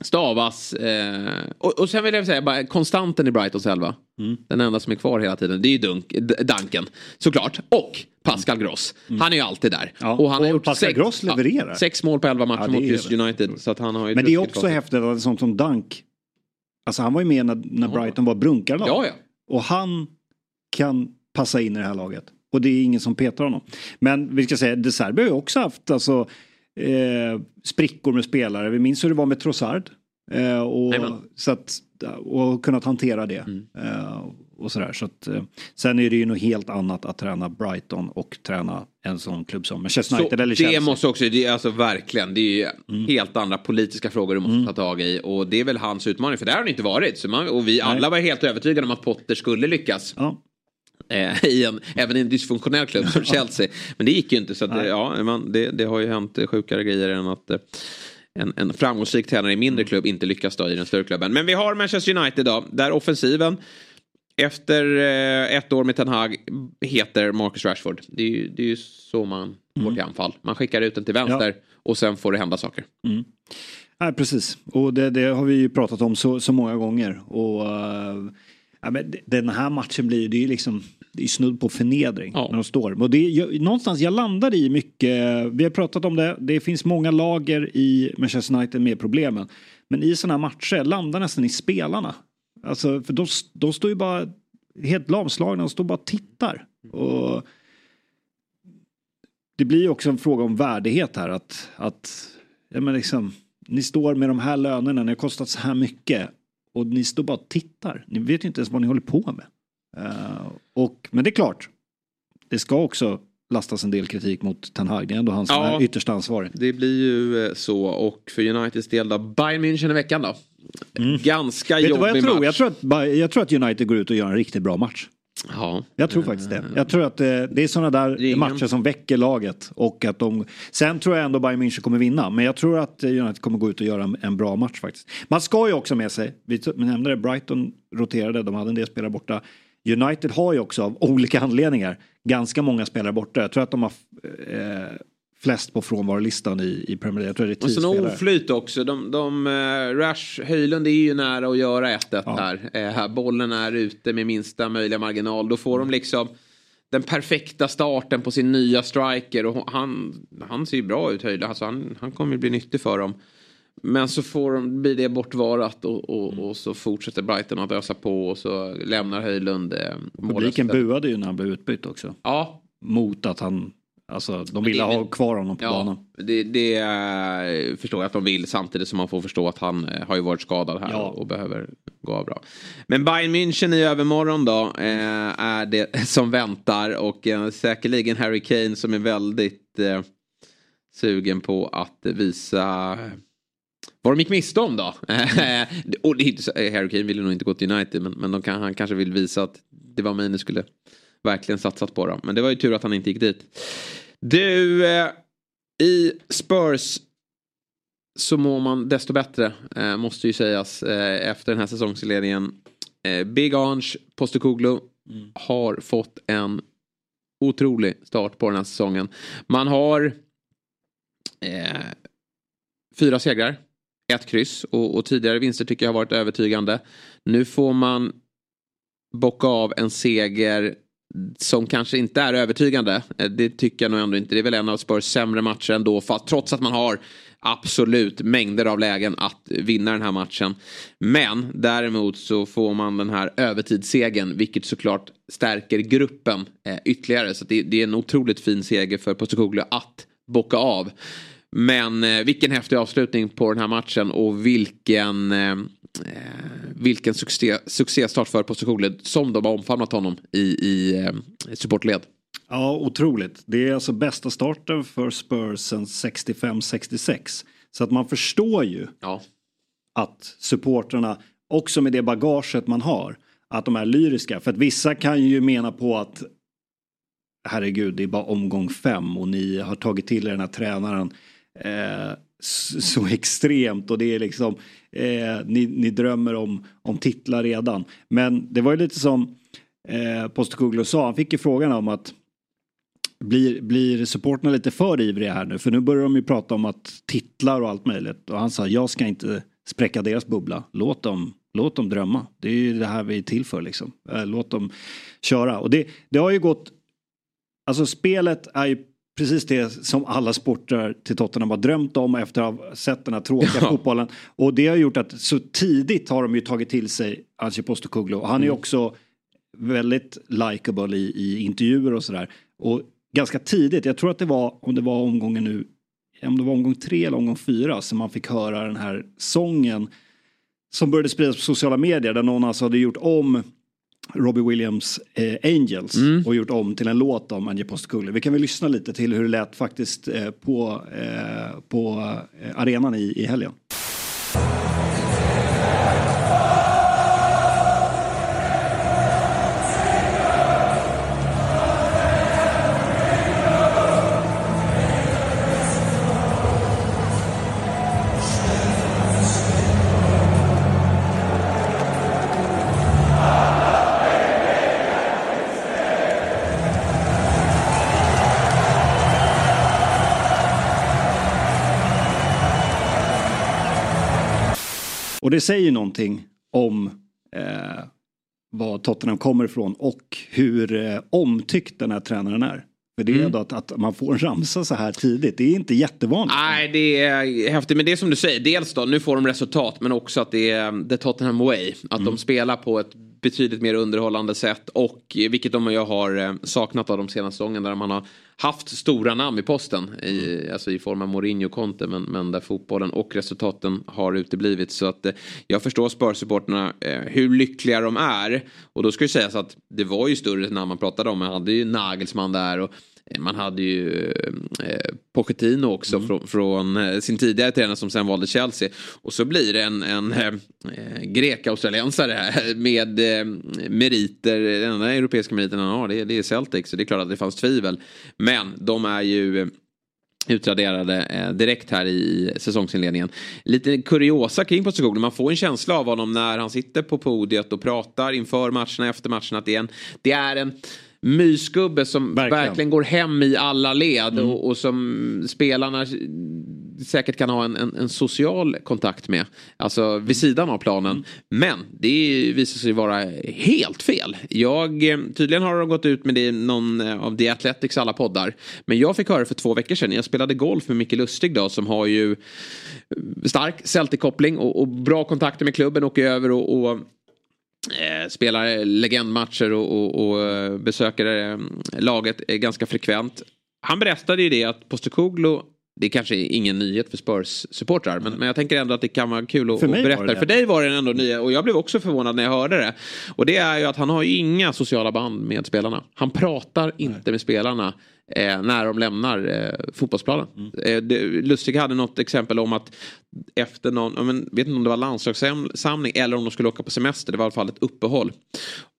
stavas. Eh, och, och sen vill jag säga bara konstanten i Brightons elva. Mm. Den enda som är kvar hela tiden. Det är ju Dunk, Duncan såklart. Och Pascal Gross. Mm. Han är ju alltid där. Ja. Och han och har gjort Pascal sex, Gross levererar. Sex mål på elva matcher ja, mot just United. Så att han har Men det är också häftigt att sånt som Dunk. Alltså han var ju med när, när Brighton var brunkarlag. Ja, ja. Och han kan passa in i det här laget. Och det är ingen som petar honom. Men vi ska säga, De Serbi har ju också haft alltså eh, sprickor med spelare. Vi minns hur det var med Trossard. Eh, och, så att, och kunnat hantera det. Mm. Eh, och sådär. Så att, eh, sen är det ju något helt annat att träna Brighton och träna en sån klubb som Manchester United eller Chelsea. Det måste också, det är alltså verkligen, det är ju mm. helt andra politiska frågor du måste mm. ta tag i. Och det är väl hans utmaning, för det har han inte varit. Så man, och vi Nej. alla var helt övertygade om att Potter skulle lyckas. Ja. Eh, i en, även i en dysfunktionell klubb som Chelsea. Men det gick ju inte så att, ja, man, det, det, har ju hänt sjukare grejer än att eh, en, en framgångsrik tränare i mindre klubb inte lyckas då i den större klubben. Men vi har Manchester United då, där offensiven efter eh, ett år med Ten Hag heter Marcus Rashford. Det är ju, det är ju så man går till anfall. Man skickar ut den till vänster ja. och sen får det hända saker. Mm. Nej, precis, och det, det, har vi ju pratat om så, så många gånger. Och, uh, ja, men den här matchen blir ju liksom det är snudd på förnedring ja. när de står. Och det, jag, någonstans, jag landar i mycket, vi har pratat om det, det finns många lager i Manchester United med problemen. Men i sådana här matcher landar nästan i spelarna. Alltså, för de, de står ju bara helt lamslagna och står bara och tittar. Och det blir ju också en fråga om värdighet här. Att, att ja, men liksom, ni står med de här lönerna, ni har kostat så här mycket. Och ni står bara och tittar. Ni vet ju inte ens vad ni håller på med. Uh, och, men det är klart, det ska också lastas en del kritik mot Ten Hag. Det är ändå han som ja, är ytterst ansvarig. Det blir ju eh, så. Och för Uniteds del då, Bayern München i veckan då. Mm. Ganska Vet jobbig jag tror? match. Jag tror, att, jag tror att United går ut och gör en riktigt bra match. Ja. Jag tror faktiskt det. Jag tror att det, det är sådana där Ringen. matcher som väcker laget. Och att de, sen tror jag ändå Bayern München kommer vinna. Men jag tror att United kommer gå ut och göra en, en bra match faktiskt. Man ska ju också med sig, vi nämnde det, Brighton roterade, de hade en del spelare borta. United har ju också av olika anledningar ganska många spelare borta. Jag tror att de har eh, flest på frånvarolistan i, i Premier League. Jag tror det är tio Och sen oflyt också. De, de, uh, Rash Höjlund är ju nära att göra 1-1 ja. här. Uh, bollen är ute med minsta möjliga marginal. Då får de liksom den perfekta starten på sin nya striker. Och han, han ser ju bra ut Höjlund. Alltså han, han kommer ju bli nyttig för dem. Men så får de, blir det bortvarat och, och, mm. och, så fortsätter Brighton att ösa på och så lämnar Höjlund eh, Publiken buade ju när han blev utbytt också. Ja. Mot att han Alltså de ville ha kvar honom på ja, banan. Det, det eh, förstår jag att de vill samtidigt som man får förstå att han eh, har ju varit skadad här Ja. och, behöver gå av bra. Men Bayern München i övermorgon då eh, är det (laughs) som väntar och eh, säkerligen Harry Kane som är väldigt eh, sugen på att visa vad de gick miste om då. (laughs) och det Harry Kane ville nog inte gå till United men, men de kan, han kanske vill visa att det var Maine skulle verkligen satsat på dem. Men det var ju tur att han inte gick dit. Du, eh, i Spurs så mår man desto bättre, eh, måste ju sägas, eh, efter den här säsongsinledningen. Eh, Big Ange Postecoglou har fått en otrolig start på den här säsongen. Man har eh, fyra segrar, ett kryss och, och tidigare vinster tycker jag har varit övertygande. Nu får man bocka av en seger som kanske inte är övertygande. Eh, det tycker jag nog ändå inte. Det är väl en av Spurs sämre matcher ändå. Fast, trots att man har absolut mängder av lägen att vinna den här matchen. Men däremot så får man den här övertidssegern. Vilket såklart stärker gruppen eh, ytterligare. Så det, det är en otroligt fin seger för Postecoglou att bocka av. Men eh, vilken häftig avslutning på den här matchen och vilken, eh, vilken succé, succéstart för Postecoglou som de har omfamnat honom i, i eh, supportled. Ja, otroligt. Det är alltså bästa starten för Spurs sedan 65-66. Så att man förstår ju Ja. att supporterna, också med det bagaget man har, att de är lyriska. För att vissa kan ju mena på att herregud, det är bara omgång fem och ni har tagit till er den här tränaren eh, så extremt och det är liksom, eh, ni, ni drömmer om, om titlar redan. Men det var ju lite som eh, Postecoglou sa, han fick ju frågan om att blir, blir supporterna lite för ivriga här nu? För nu börjar de ju prata om att titlar och allt möjligt. Och han sa, jag ska inte spräcka deras bubbla. Låt dem, låt dem drömma. Det är ju det här vi är till för liksom. Eh, låt dem köra. Och det, det har ju gått, alltså spelet är ju precis det som alla sporter till Tottenham har drömt om efter att ha sett den här tråkiga Ja. fotbollen. Och det har gjort att så tidigt har de ju tagit till sig Ange Postecoglou. Och han är ju också väldigt likable i, i intervjuer och sådär. Och ganska tidigt, jag tror att det var, om det var omgången nu, om det var omgång tre eller omgång fyra som man fick höra den här sången som började spridas på sociala medier där någon alltså hade gjort om Robbie Williams eh, Angels och gjort om till en låt om Ange Postecoglou. Vi kan väl lyssna lite till hur det lät faktiskt eh, på, eh, på eh, arenan i, i helgen. Det säger någonting om eh, var Tottenham kommer ifrån och hur eh, omtyckt den här tränaren är. För det är Mm. att, att man får en ramsa så här tidigt. Det är inte jättevanligt. Nej, det är häftigt. Men det är som du säger, dels då, nu får de resultat, men också att det är the Tottenham way. Att de spelar på ett betydligt mer underhållande sätt och eh, vilket de jag har eh, saknat av de senaste säsongerna där man har haft stora namn i posten. I, alltså i form av Mourinho och Conte men, men där fotbollen och resultaten har uteblivit. Så att eh, jag förstår Spurs-supporterna eh, hur lyckliga de är. Och då ska ju sägas att det var ju större namn man pratade om. Man hade ju Nagelsmann där och man hade ju eh, Pochettino också från, från eh, sin tidigare tränare som sen valde Chelsea. Och så blir det en, en eh, grek-australiensare här (laughs) med eh, meriter. Den enda europeiska meriten han har det, är- det är Celtic. Så det är klart att det fanns tvivel. Men de är ju eh, utraderade eh, direkt här i säsongsinledningen. Lite kuriosa kring positionen. Man får en känsla av honom när han sitter på podiet och pratar inför matcherna, efter matcherna. Att det är en, det är en mysgubbe som verkligen. Verkligen. går hem i alla led och, och som spelarna säkert kan ha en, en, en social kontakt med. Alltså vid sidan av planen. Men det visar sig vara helt fel. Jag, tydligen har de gått ut med det i någon eh, av The Athletics alla poddar. Men jag fick höra för två veckor sedan. Jag spelade golf med Micke Lustig då som har ju eh, stark Celtic-koppling och, och bra kontakter med klubben. Åker över och, och eh, spelar legendmatcher och, och, och eh, besöker eh, laget eh, ganska frekvent. han berättade ju det att Postecoglou det kanske är ingen nyhet för Spurs-supportrar men, men jag tänker ändå att det kan vara kul att, För att berätta. det. För dig var det ändå nyhet och jag blev också förvånad när jag hörde det. Och det är ju att han har ju inga sociala band med spelarna. Han pratar inte med spelarna eh, när de lämnar eh, fotbollsplanen. Mm. Eh, det, Lustig hade något exempel om att efter någon, jag men, vet inte om det var landslagssamling eller om de skulle åka på semester, det var i alla fall ett uppehåll.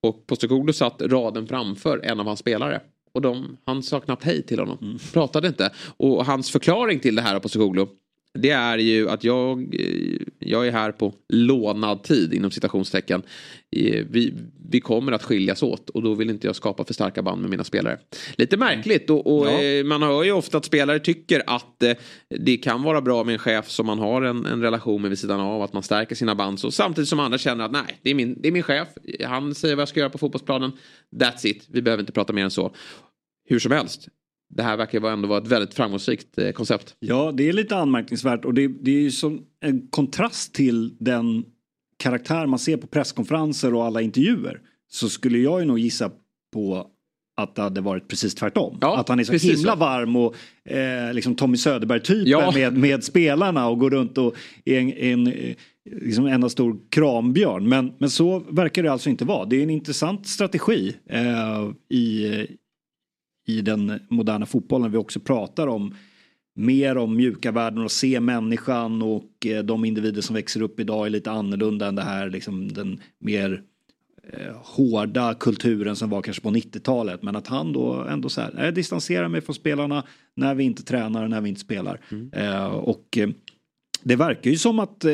Och Postecoglou satt raden framför en av hans spelare. Och de, han sa knappt hej till honom. Mm. Pratade inte. Och hans förklaring till det här på Postecoglou. Det är ju att jag, eh, jag är här på lånad tid inom citationstecken. Eh, Vi, vi kommer att skiljas åt och då vill inte jag skapa för starka band med mina spelare. Lite märkligt och, och Ja. eh, man hör ju ofta att spelare tycker att det kan vara bra med en chef som man har en, en relation med vid sidan av. Att man stärker sina band så samtidigt som andra känner att nej, det är min, det är min chef. Han säger vad jag ska göra på fotbollsplanen. That's it. Vi behöver inte prata mer än så. Hur som helst. Det här verkar ändå vara ett väldigt framgångsrikt eh, koncept. Ja, det är lite anmärkningsvärt och det, det är ju som en kontrast till den karaktär man ser på presskonferenser och alla intervjuer. Så skulle jag ju nog gissa på att det hade varit precis tvärtom. Ja, att han är så precis himla så. varm och eh, liksom Tommy Söderberg-typen Ja. med, med spelarna och går runt och är en, en, eh, liksom en enda stor krambjörn. Men, men så verkar det alltså inte vara. Det är en intressant strategi eh, i, i den moderna fotbollen. Vi också pratar om mer om mjuka värden och se människan och eh, de individer som växer upp idag är lite annorlunda än det här liksom den mer eh, hårda kulturen som var kanske på 90-talet. Men att han då ändå så här, jag distanserar mig från spelarna när vi inte tränar och när vi inte spelar. Eh, och eh, det verkar ju som att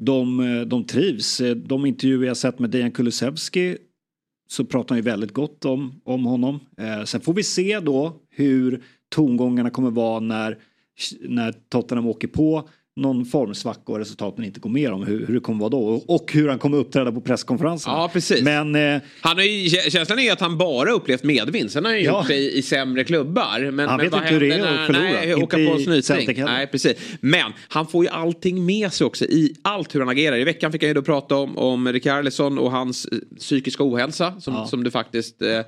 de, de trivs. De intervjuer jag sett med Dejan Kulusevski så pratar han ju väldigt gott om, om honom. Eh, sen får vi se då hur tongångarna kommer vara när, när Tottenham åker på någon formsvacka och resultaten inte går med om hur, hur det kommer vara då och, hur han kommer uppträda på presskonferensen. Ja, precis. Men eh, Han har ju, känslan är att han bara upplevt medvind. Sen har han ju Ja. gjort det i, i sämre klubbar. Men, Han men vet inte hur det är att förlora. Nej, åka på i snyting. Nej, precis. Men han får ju allting med sig också i allt hur han agerar. I veckan fick jag ju då prata om, om Rikardisson och hans eh, psykiska ohälsa. Som, Ja. som det faktiskt eh,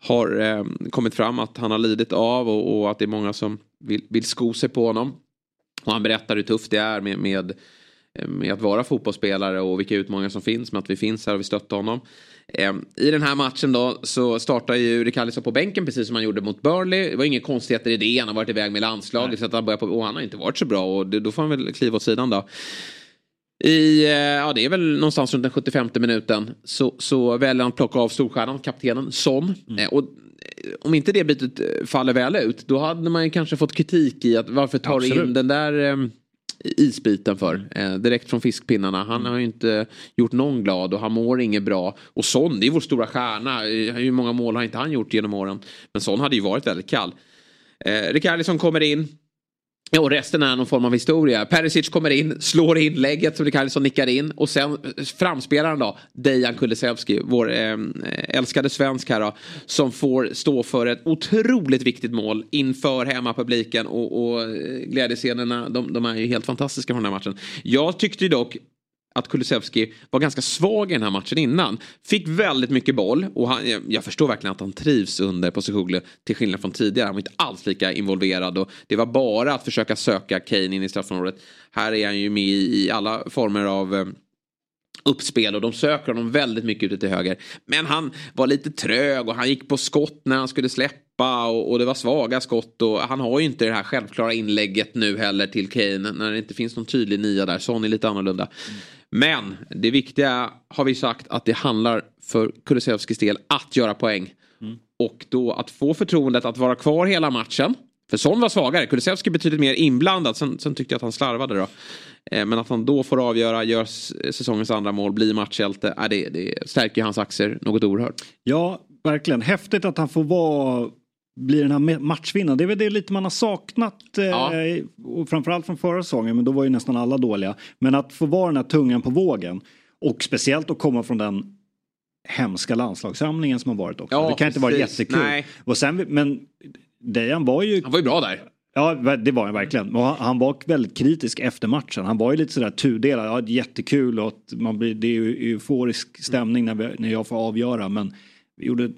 har eh, kommit fram att han har lidit av. Och, och att det är många som vill, vill sko sig på honom. Och han berättar hur tufft det är med, med, med att vara fotbollsspelare och vilka utmaningar som finns med att vi finns här och vi stöttar honom. Eh, I den här matchen då så startar ju Rikardisson på bänken precis som han gjorde mot Burnley. Det var inga konstigheter i det. Han har varit iväg med landslaget så att han börjar på, och han har inte varit så bra och då får han väl kliva åt sidan då. I, eh, ja det är väl någonstans runt den 75 minuten så, så väljer han att plocka av storstjärnan, kaptenen Son. Eh, och eh, om inte det bytet eh, faller väl ut då hade man ju kanske fått kritik i att varför tar du in Absolut. den där eh, isbiten för. Eh, direkt från fiskpinnarna. Han har ju inte gjort någon glad och han mår inget bra. Och Son, det är vår stora stjärna. Eh, Hur många mål har inte han gjort genom åren? Men Son hade ju varit väldigt kall. Eh, Rikardisson kommer in. Ja, och resten är någon form av historia. Perisic kommer in, slår inlägget som Rikardisson nickar in. Och sen eh, framspelaren då, Dejan Kulusevski, vår eh, älskade svensk här då. Som får stå för ett otroligt viktigt mål inför hemmapubliken. Och, och eh, glädjescenerna, de, de är ju helt fantastiska från den här matchen. Jag tyckte ju dock att Kulusevski var ganska svag i den här matchen innan. Fick väldigt mycket boll och han, jag- förstår verkligen att han trivs under Posicoglu. till skillnad från tidigare. Han var inte alls lika involverad och det var bara att försöka söka Kane in i straffområdet. Här är han ju med i alla former av eh, uppspel och de söker honom väldigt mycket ute till höger. Men han var lite trög och han gick på skott när han skulle släppa och, och det var svaga skott och han har ju inte det här självklara inlägget nu heller till Kane när det inte finns någon tydlig nia där. Son är lite annorlunda. Mm. Men det viktiga har vi sagt att det handlar för Kulusevskis del att göra poäng. Och då att få förtroendet att vara kvar hela matchen. För Son var svagare. Kulusevski betydligt mer inblandad. Sen, sen tyckte jag att han slarvade då. Eh, Men att han då får avgöra, gör s- säsongens andra mål, blir matchhjälte. Äh, det, det stärker hans aktier något oerhört. Ja, verkligen. Häftigt att han får vara bli den här ma- matchvinnaren. Det är väl det lite man har saknat. Eh, Ja. och framförallt från förra säsongen, men då var ju nästan alla dåliga. Men att få vara den här tungan på vågen. Och speciellt att komma från den hemska landslagssamlingen som har varit också. Ja, det kan inte vara jättekul. Nej. Och sen, men Dejan var ju Han var ju bra där. Ja, det var han verkligen. Och han, var väldigt kritisk efter matchen. Han var ju lite sådär tudelad. Ja, jättekul och man blir, det är ju euforisk stämning när, vi, när jag får avgöra. Men vi gjorde,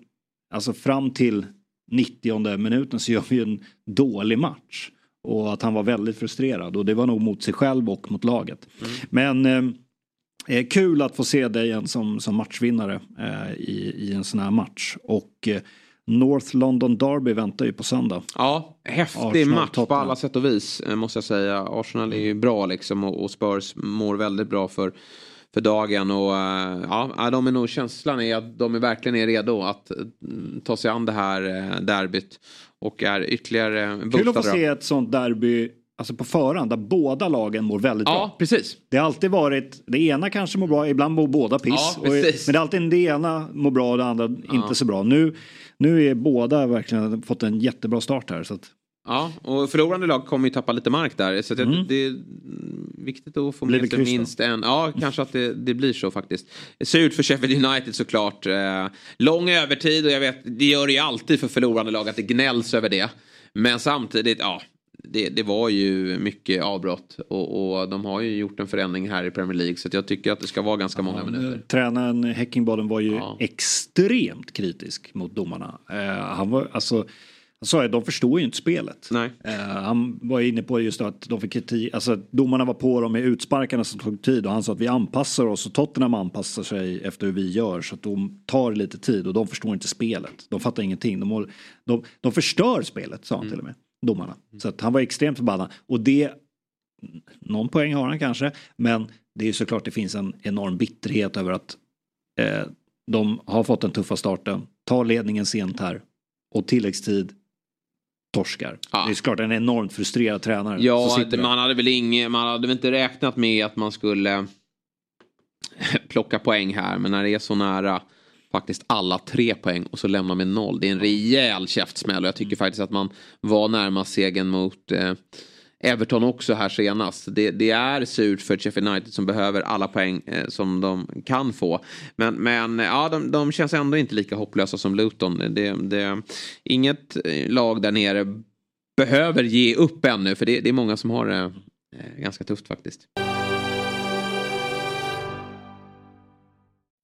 alltså fram till 90 minuten så gör vi en dålig match. Och att han var väldigt frustrerad och det var nog mot sig själv och mot laget. Mm. Men eh, kul att få se dig igen som, som matchvinnare eh, i, i en sån här match. Och eh, North London Derby väntar ju på söndag. Ja, häftig Arsenal, match Tottenham. på alla sätt och vis eh, måste jag säga. Arsenal är ju bra liksom och, och Spurs mår väldigt bra för för dagen. Och eh, ja, de är nog, känslan är att de är verkligen är redo att mm, ta sig an det här eh, derbyt. Och är ytterligare Kul att få se ett sånt derby alltså på förhand där båda lagen mår väldigt ja, bra. Precis. Det har alltid varit, det ena kanske mår bra, ibland mår båda piss. Ja, och, men det är alltid det ena mår bra och det andra ja. inte så bra. Nu, nu är båda verkligen fått en jättebra start här. Så att... Ja, och förlorande lag kommer ju tappa lite mark där. Så mm. det är viktigt att få med sig minst en. Ja, kanske att det, det blir så faktiskt. Surt för Sheffield United såklart. Eh, lång övertid och jag vet, det gör det ju alltid för förlorande lag att det gnälls över det. Men samtidigt, ja. Det, det var ju mycket avbrott och, och, de har ju gjort en förändring här i Premier League så jag tycker att det ska vara ganska många minuter. Tränaren Häckingboden var ju ja. extremt kritisk mot domarna. Eh, han var alltså han sa att de förstår ju inte spelet. Uh, han var inne på just att de fick kritik, alltså domarna var på dem med utsparkarna som tog tid och han sa att vi anpassar oss och Tottenham anpassar sig efter hur vi gör så att de tar lite tid och de förstår inte spelet. De fattar ingenting. De, de, de förstör spelet sa han mm. till och med, domarna. Så att han var extremt förbannad och det, någon poäng har han kanske, men det är såklart det finns en enorm bitterhet över att eh, de har fått den tuffa starten, tar ledningen sent här och tilläggstid torskar. Ja. Det är klart en enormt frustrerad tränare. Ja, man hade väl inget, man hade väl inte räknat med att man skulle (laughs) plocka poäng här. Men när det är så nära faktiskt alla tre poäng och så lämnar med noll. Det är en rejäl käftsmäll och jag tycker faktiskt att man var närmast segern mot eh, Everton också här senast. Det, det, är surt för Sheffield United som behöver alla poäng eh, som de kan få. Men, men ja, de, de, känns ändå inte lika hopplösa som Luton. Det, det, inget eh, lag där nere behöver ge upp ännu för det, det är många som har det eh, ganska tufft faktiskt.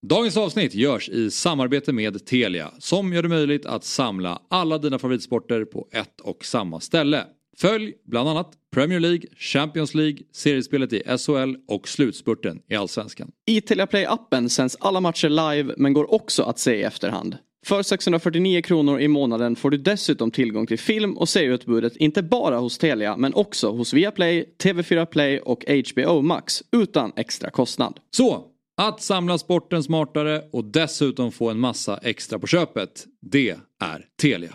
Dagens avsnitt görs i samarbete med Telia som gör det möjligt att samla alla dina favoritsporter på ett och samma ställe. Följ bland annat Premier League, Champions League, seriespelet i SHL och slutspurten i Allsvenskan. I Telia Play-appen sänds alla matcher live men går också att se i efterhand. För 649 kronor i månaden får du dessutom tillgång till film och serieutbudet inte bara hos Telia men också hos Viaplay, TV4 Play och HBO Max utan extra kostnad. Så, att samla sporten smartare och dessutom få en massa extra på köpet, det är Telia.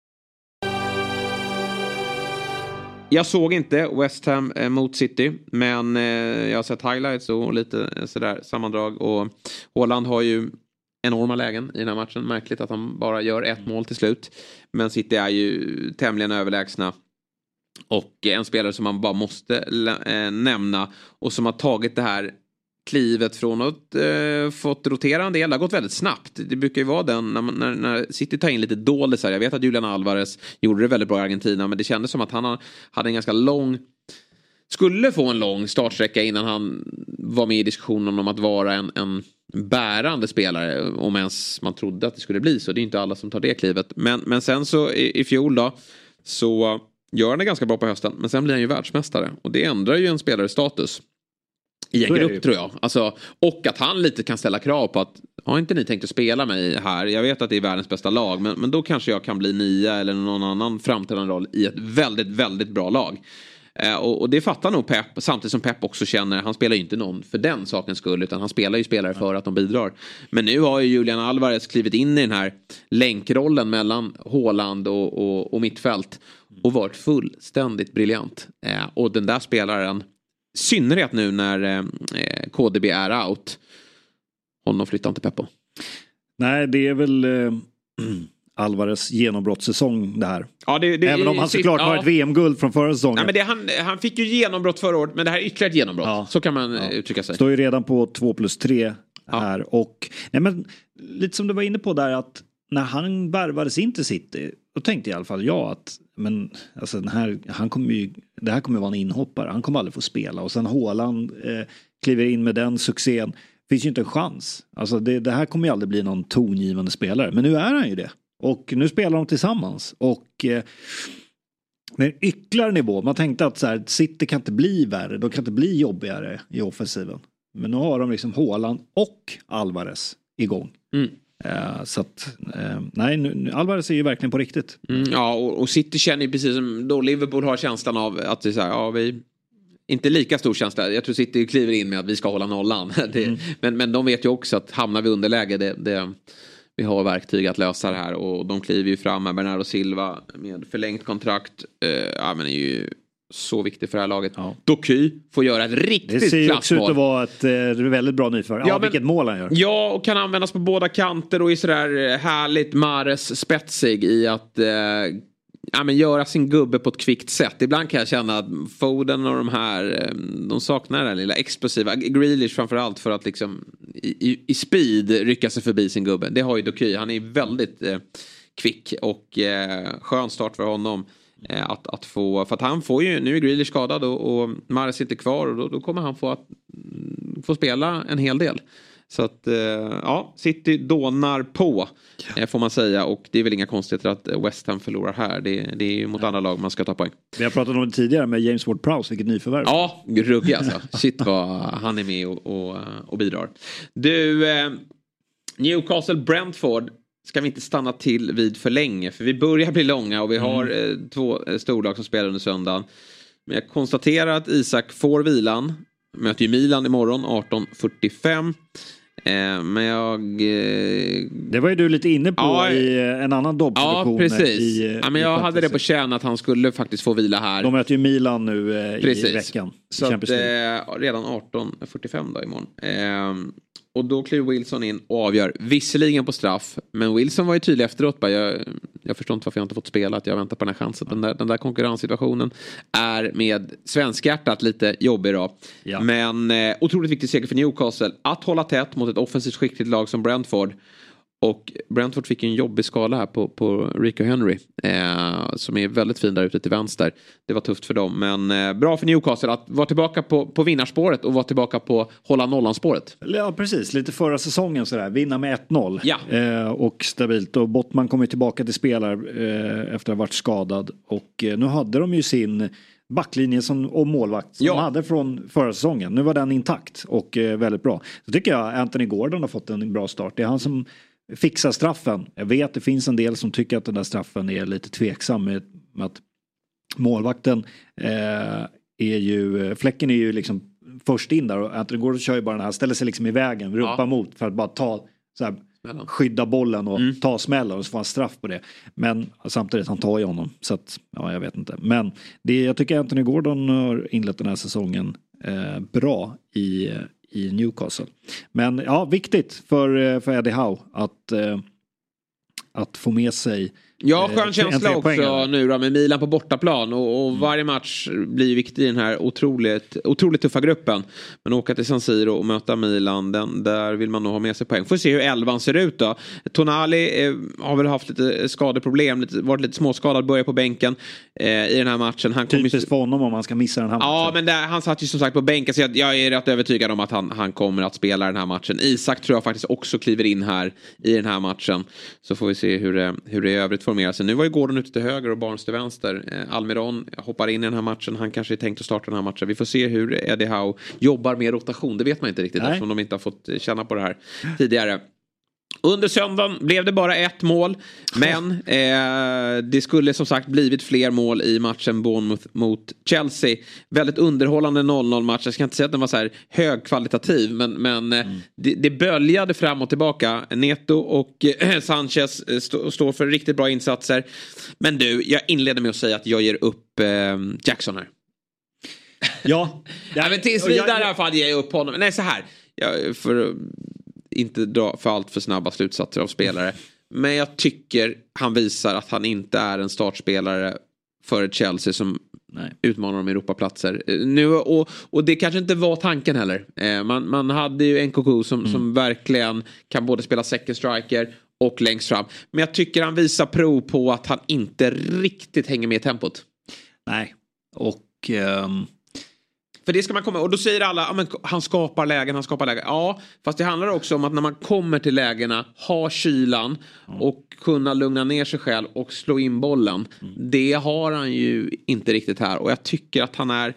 Jag såg inte West Ham eh, mot City men eh, jag har sett highlights och lite eh, sådär sammandrag och Håland har ju enorma lägen i den här matchen. Märkligt att han bara gör ett mål till slut. Men City är ju tämligen överlägsna. Och en spelare som man bara måste nämna och som har tagit det här klivet från att eh, fått rotera en del. Det har gått väldigt snabbt. Det brukar ju vara den när, man, när, när City tar in lite doldisar. Jag vet att Julian Alvarez gjorde det väldigt bra i Argentina men det kändes som att han hade en ganska lång skulle få en lång startsträcka innan han var med i diskussionen om att vara en, en bärande spelare. Om ens man trodde att det skulle bli så. Det är inte alla som tar det klivet. Men, men sen så i, i fjol då så gör han det ganska bra på hösten. Men sen blir han ju världsmästare. Och det ändrar ju en spelares status. I en grupp tror jag. Alltså, och att han lite kan ställa krav på att har inte ni tänkt att spela mig här? Jag vet att det är världens bästa lag men, men då kanske jag kan bli nia eller någon annan framträdande roll i ett väldigt, väldigt bra lag. Eh, och, och, det fattar nog Pep samtidigt som Pep också känner, han spelar ju inte någon för den sakens skull utan han spelar ju spelare för att de bidrar. Men nu har ju Julian Alvarez klivit in i den här länkrollen mellan Håland och, och, och mittfält och varit fullständigt briljant. Eh, och den där spelaren synnerhet nu när eh, KDB är out. Honom flyttar inte Peppo. Nej, det är väl... Eh, (clears throat) Alvarez genombrottssäsong det här. Ja, det, det, Även om han såklart ja. har ett VM-guld från förra säsongen. Nej, men det, han, han fick ju genombrott förra året, men det här är ytterligare ett genombrott. Så kan man ja. uttrycka sig. Står ju redan på 2 plus 3 här. Och nej, men, lite som du var inne på där att när han värvades in till City, då tänkte i alla fall jag att men, alltså, den här, han kommer ju, det här kommer vara en inhoppare, han kommer aldrig få spela. Och sen Haaland eh, kliver in med den succén. Finns ju inte en chans. Alltså det, det här kommer ju aldrig bli någon tongivande spelare. Men nu är han ju det. Och nu spelar de tillsammans. Och eh, med en ytterligare nivå. Man tänkte att så här, City kan inte bli värre. De kan inte bli jobbigare i offensiven. Men nu har de liksom Haaland och Alvarez igång. Mm. Uh, så att, uh, nej, nu, Alvarez är ju verkligen på riktigt. Mm, ja, och, och, City känner ju precis som då Liverpool har känslan av att det är så här, ja vi... Inte lika stor känsla. Jag tror City kliver in med att vi ska hålla nollan. (laughs) det, mm. men, men de vet ju också att hamnar vi underläge, det, det, vi har verktyg att lösa det här. Och de kliver ju fram med Bernardo Silva med förlängt kontrakt. Uh, ja, men är ju så viktig för det här laget. Ja. Doky får göra ett riktigt klassmål. Det ser ju också ut att vara ett eh, väldigt bra nyförvärv. Ja, ja, vilket mål han gör. Ja, och kan användas på båda kanter och är sådär härligt Mares spetsig i att eh, ja, men göra sin gubbe på ett kvickt sätt. Ibland kan jag känna att Foden och de här, eh, de saknar den lilla explosiva, Grealish framförallt för att liksom i, i speed rycka sig förbi sin gubbe. Det har ju Doky, han är väldigt eh, kvick och eh, skön start för honom. Eh, att, att få, för att han får ju, nu är Grealish skadad och, och Mares inte kvar och då, då, kommer han få, att, mm, få spela en hel del. Så att eh, ja, City dånar på. Eh, får man säga och det är väl inga konstigheter att West Ham förlorar här. Det, det är ju mot ja. andra lag man ska ta poäng. Vi har pratat om det tidigare med James Ward-Prowse, vilket nyförvärv. Ja, ruggig alltså. Shit vad han är med och, och, och bidrar. Du, Newcastle Brentford ska vi inte stanna till vid för länge. För vi börjar bli långa och vi har mm. två eh, storlag som spelar under söndagen. Men jag konstaterar att Isak får vilan. Möter ju Milan imorgon 18.45. Eh, men jag... Eh... Det var ju du lite inne på ja, i en annan dobbproduktion. Ja, precis. I, ja, men jag hade det på känn att han skulle faktiskt få vila här. De möter ju Milan nu eh, i veckan. Så att, redan 18.45 då imorgon. Och då kliver Wilson in och avgör. Visserligen på straff. Men Wilson var ju tydlig efteråt. Bara, jag, jag förstår inte varför jag inte fått spela. Att jag väntar på den här chansen. Den där, den där konkurrenssituationen är med svenskhjärtat lite jobbig då. Ja. Men eh, otroligt viktig seger för Newcastle. Att hålla tätt mot ett offensivt skickligt lag som Brentford. Och Brentford fick en jobbig skala här på, på Rico Henry. Eh, som är väldigt fin där ute till vänster. Det var tufft för dem. Men eh, bra för Newcastle att vara tillbaka på, på vinnarspåret och vara tillbaka på hålla nollan-spåret. Ja precis, lite förra säsongen sådär. Vinna med 1-0. Ja. Eh, och stabilt. Och Bottman kommer tillbaka till spelare eh, efter att ha varit skadad. Och eh, nu hade de ju sin backlinje som, och målvakt som ja. de hade från förra säsongen. Nu var den intakt och eh, väldigt bra. Så tycker jag Anthony Gordon har fått en bra start. Det är han som fixa straffen. Jag vet att det finns en del som tycker att den där straffen är lite tveksam med att målvakten eh, är ju, fläcken är ju liksom först in där och Anthony Gordon kör ju bara den här, ställer sig liksom i vägen, rumpa ja. mot för att bara ta så här, skydda bollen och mm. ta smällen och så får han straff på det. Men samtidigt, han tar ju honom. Så att, ja jag vet inte. Men det, jag tycker Anthony Gordon har inlett den här säsongen eh, bra i, i Newcastle. Men ja, viktigt för, eh, för Eddie Howe att, eh, att få med sig Ja, skön eh, känsla också nu då med Milan på bortaplan. Och, och mm. varje match blir viktig i den här otroligt, otroligt tuffa gruppen. Men åka till San Siro och möta Milan, den, där vill man nog ha med sig poäng. Får se hur elvan ser ut då. Tonali eh, har väl haft lite skadeproblem, lite, varit lite småskadad, börjar på bänken eh, i den här matchen. Han Typiskt för honom om man ska missa den här matchen. Ja, men där, han satt ju som sagt på bänken så jag, jag, är rätt övertygad om att han, han kommer att spela den här matchen. Isak tror jag faktiskt också kliver in här i den här matchen. Så får vi se hur det, hur det i övrigt formera sig. Nu var ju Gordon ute till höger och Barnes till vänster. Eh, Almiron hoppar in i den här matchen. Han kanske är tänkt att starta den här matchen. Vi får se hur Eddie Howe jobbar med rotation. Det vet man inte riktigt Nej. eftersom de inte har fått känna på det här tidigare. Under söndagen blev det bara ett mål. Men eh, det skulle som sagt blivit fler mål i matchen Bournemouth mot Chelsea. Väldigt underhållande 0-0 match. Jag ska inte säga att den var så här högkvalitativ. Men, men eh, mm. det, det böljade fram och tillbaka. Neto och eh, (clears throat) Sanchez eh, st står för riktigt bra insatser. Men du, jag inleder med att säga att jag ger upp eh, Jackson här. Ja. (laughs) ja men tills vidare i alla fall ger jag upp honom. Nej, så här. Jag, för inte dra för allt för snabba slutsatser av spelare. Men jag tycker han visar att han inte är en startspelare för ett Chelsea som Nej. utmanar om Europaplatser. Eh, Nu, och, och det kanske inte var tanken heller. Eh, man, man hade ju NKK som, Mm. som verkligen kan både spela second striker och längst fram. Men jag tycker han visar prov på att han inte riktigt hänger med i tempot. Nej, och... ehm, För det ska man komma Och då säger alla, men han skapar lägen, han skapar lägen. Ja, fast det handlar också om att när man kommer till lägena, ha kylan och kunna lugna ner sig själv och slå in bollen. Det har han ju inte riktigt här. Och jag tycker att han är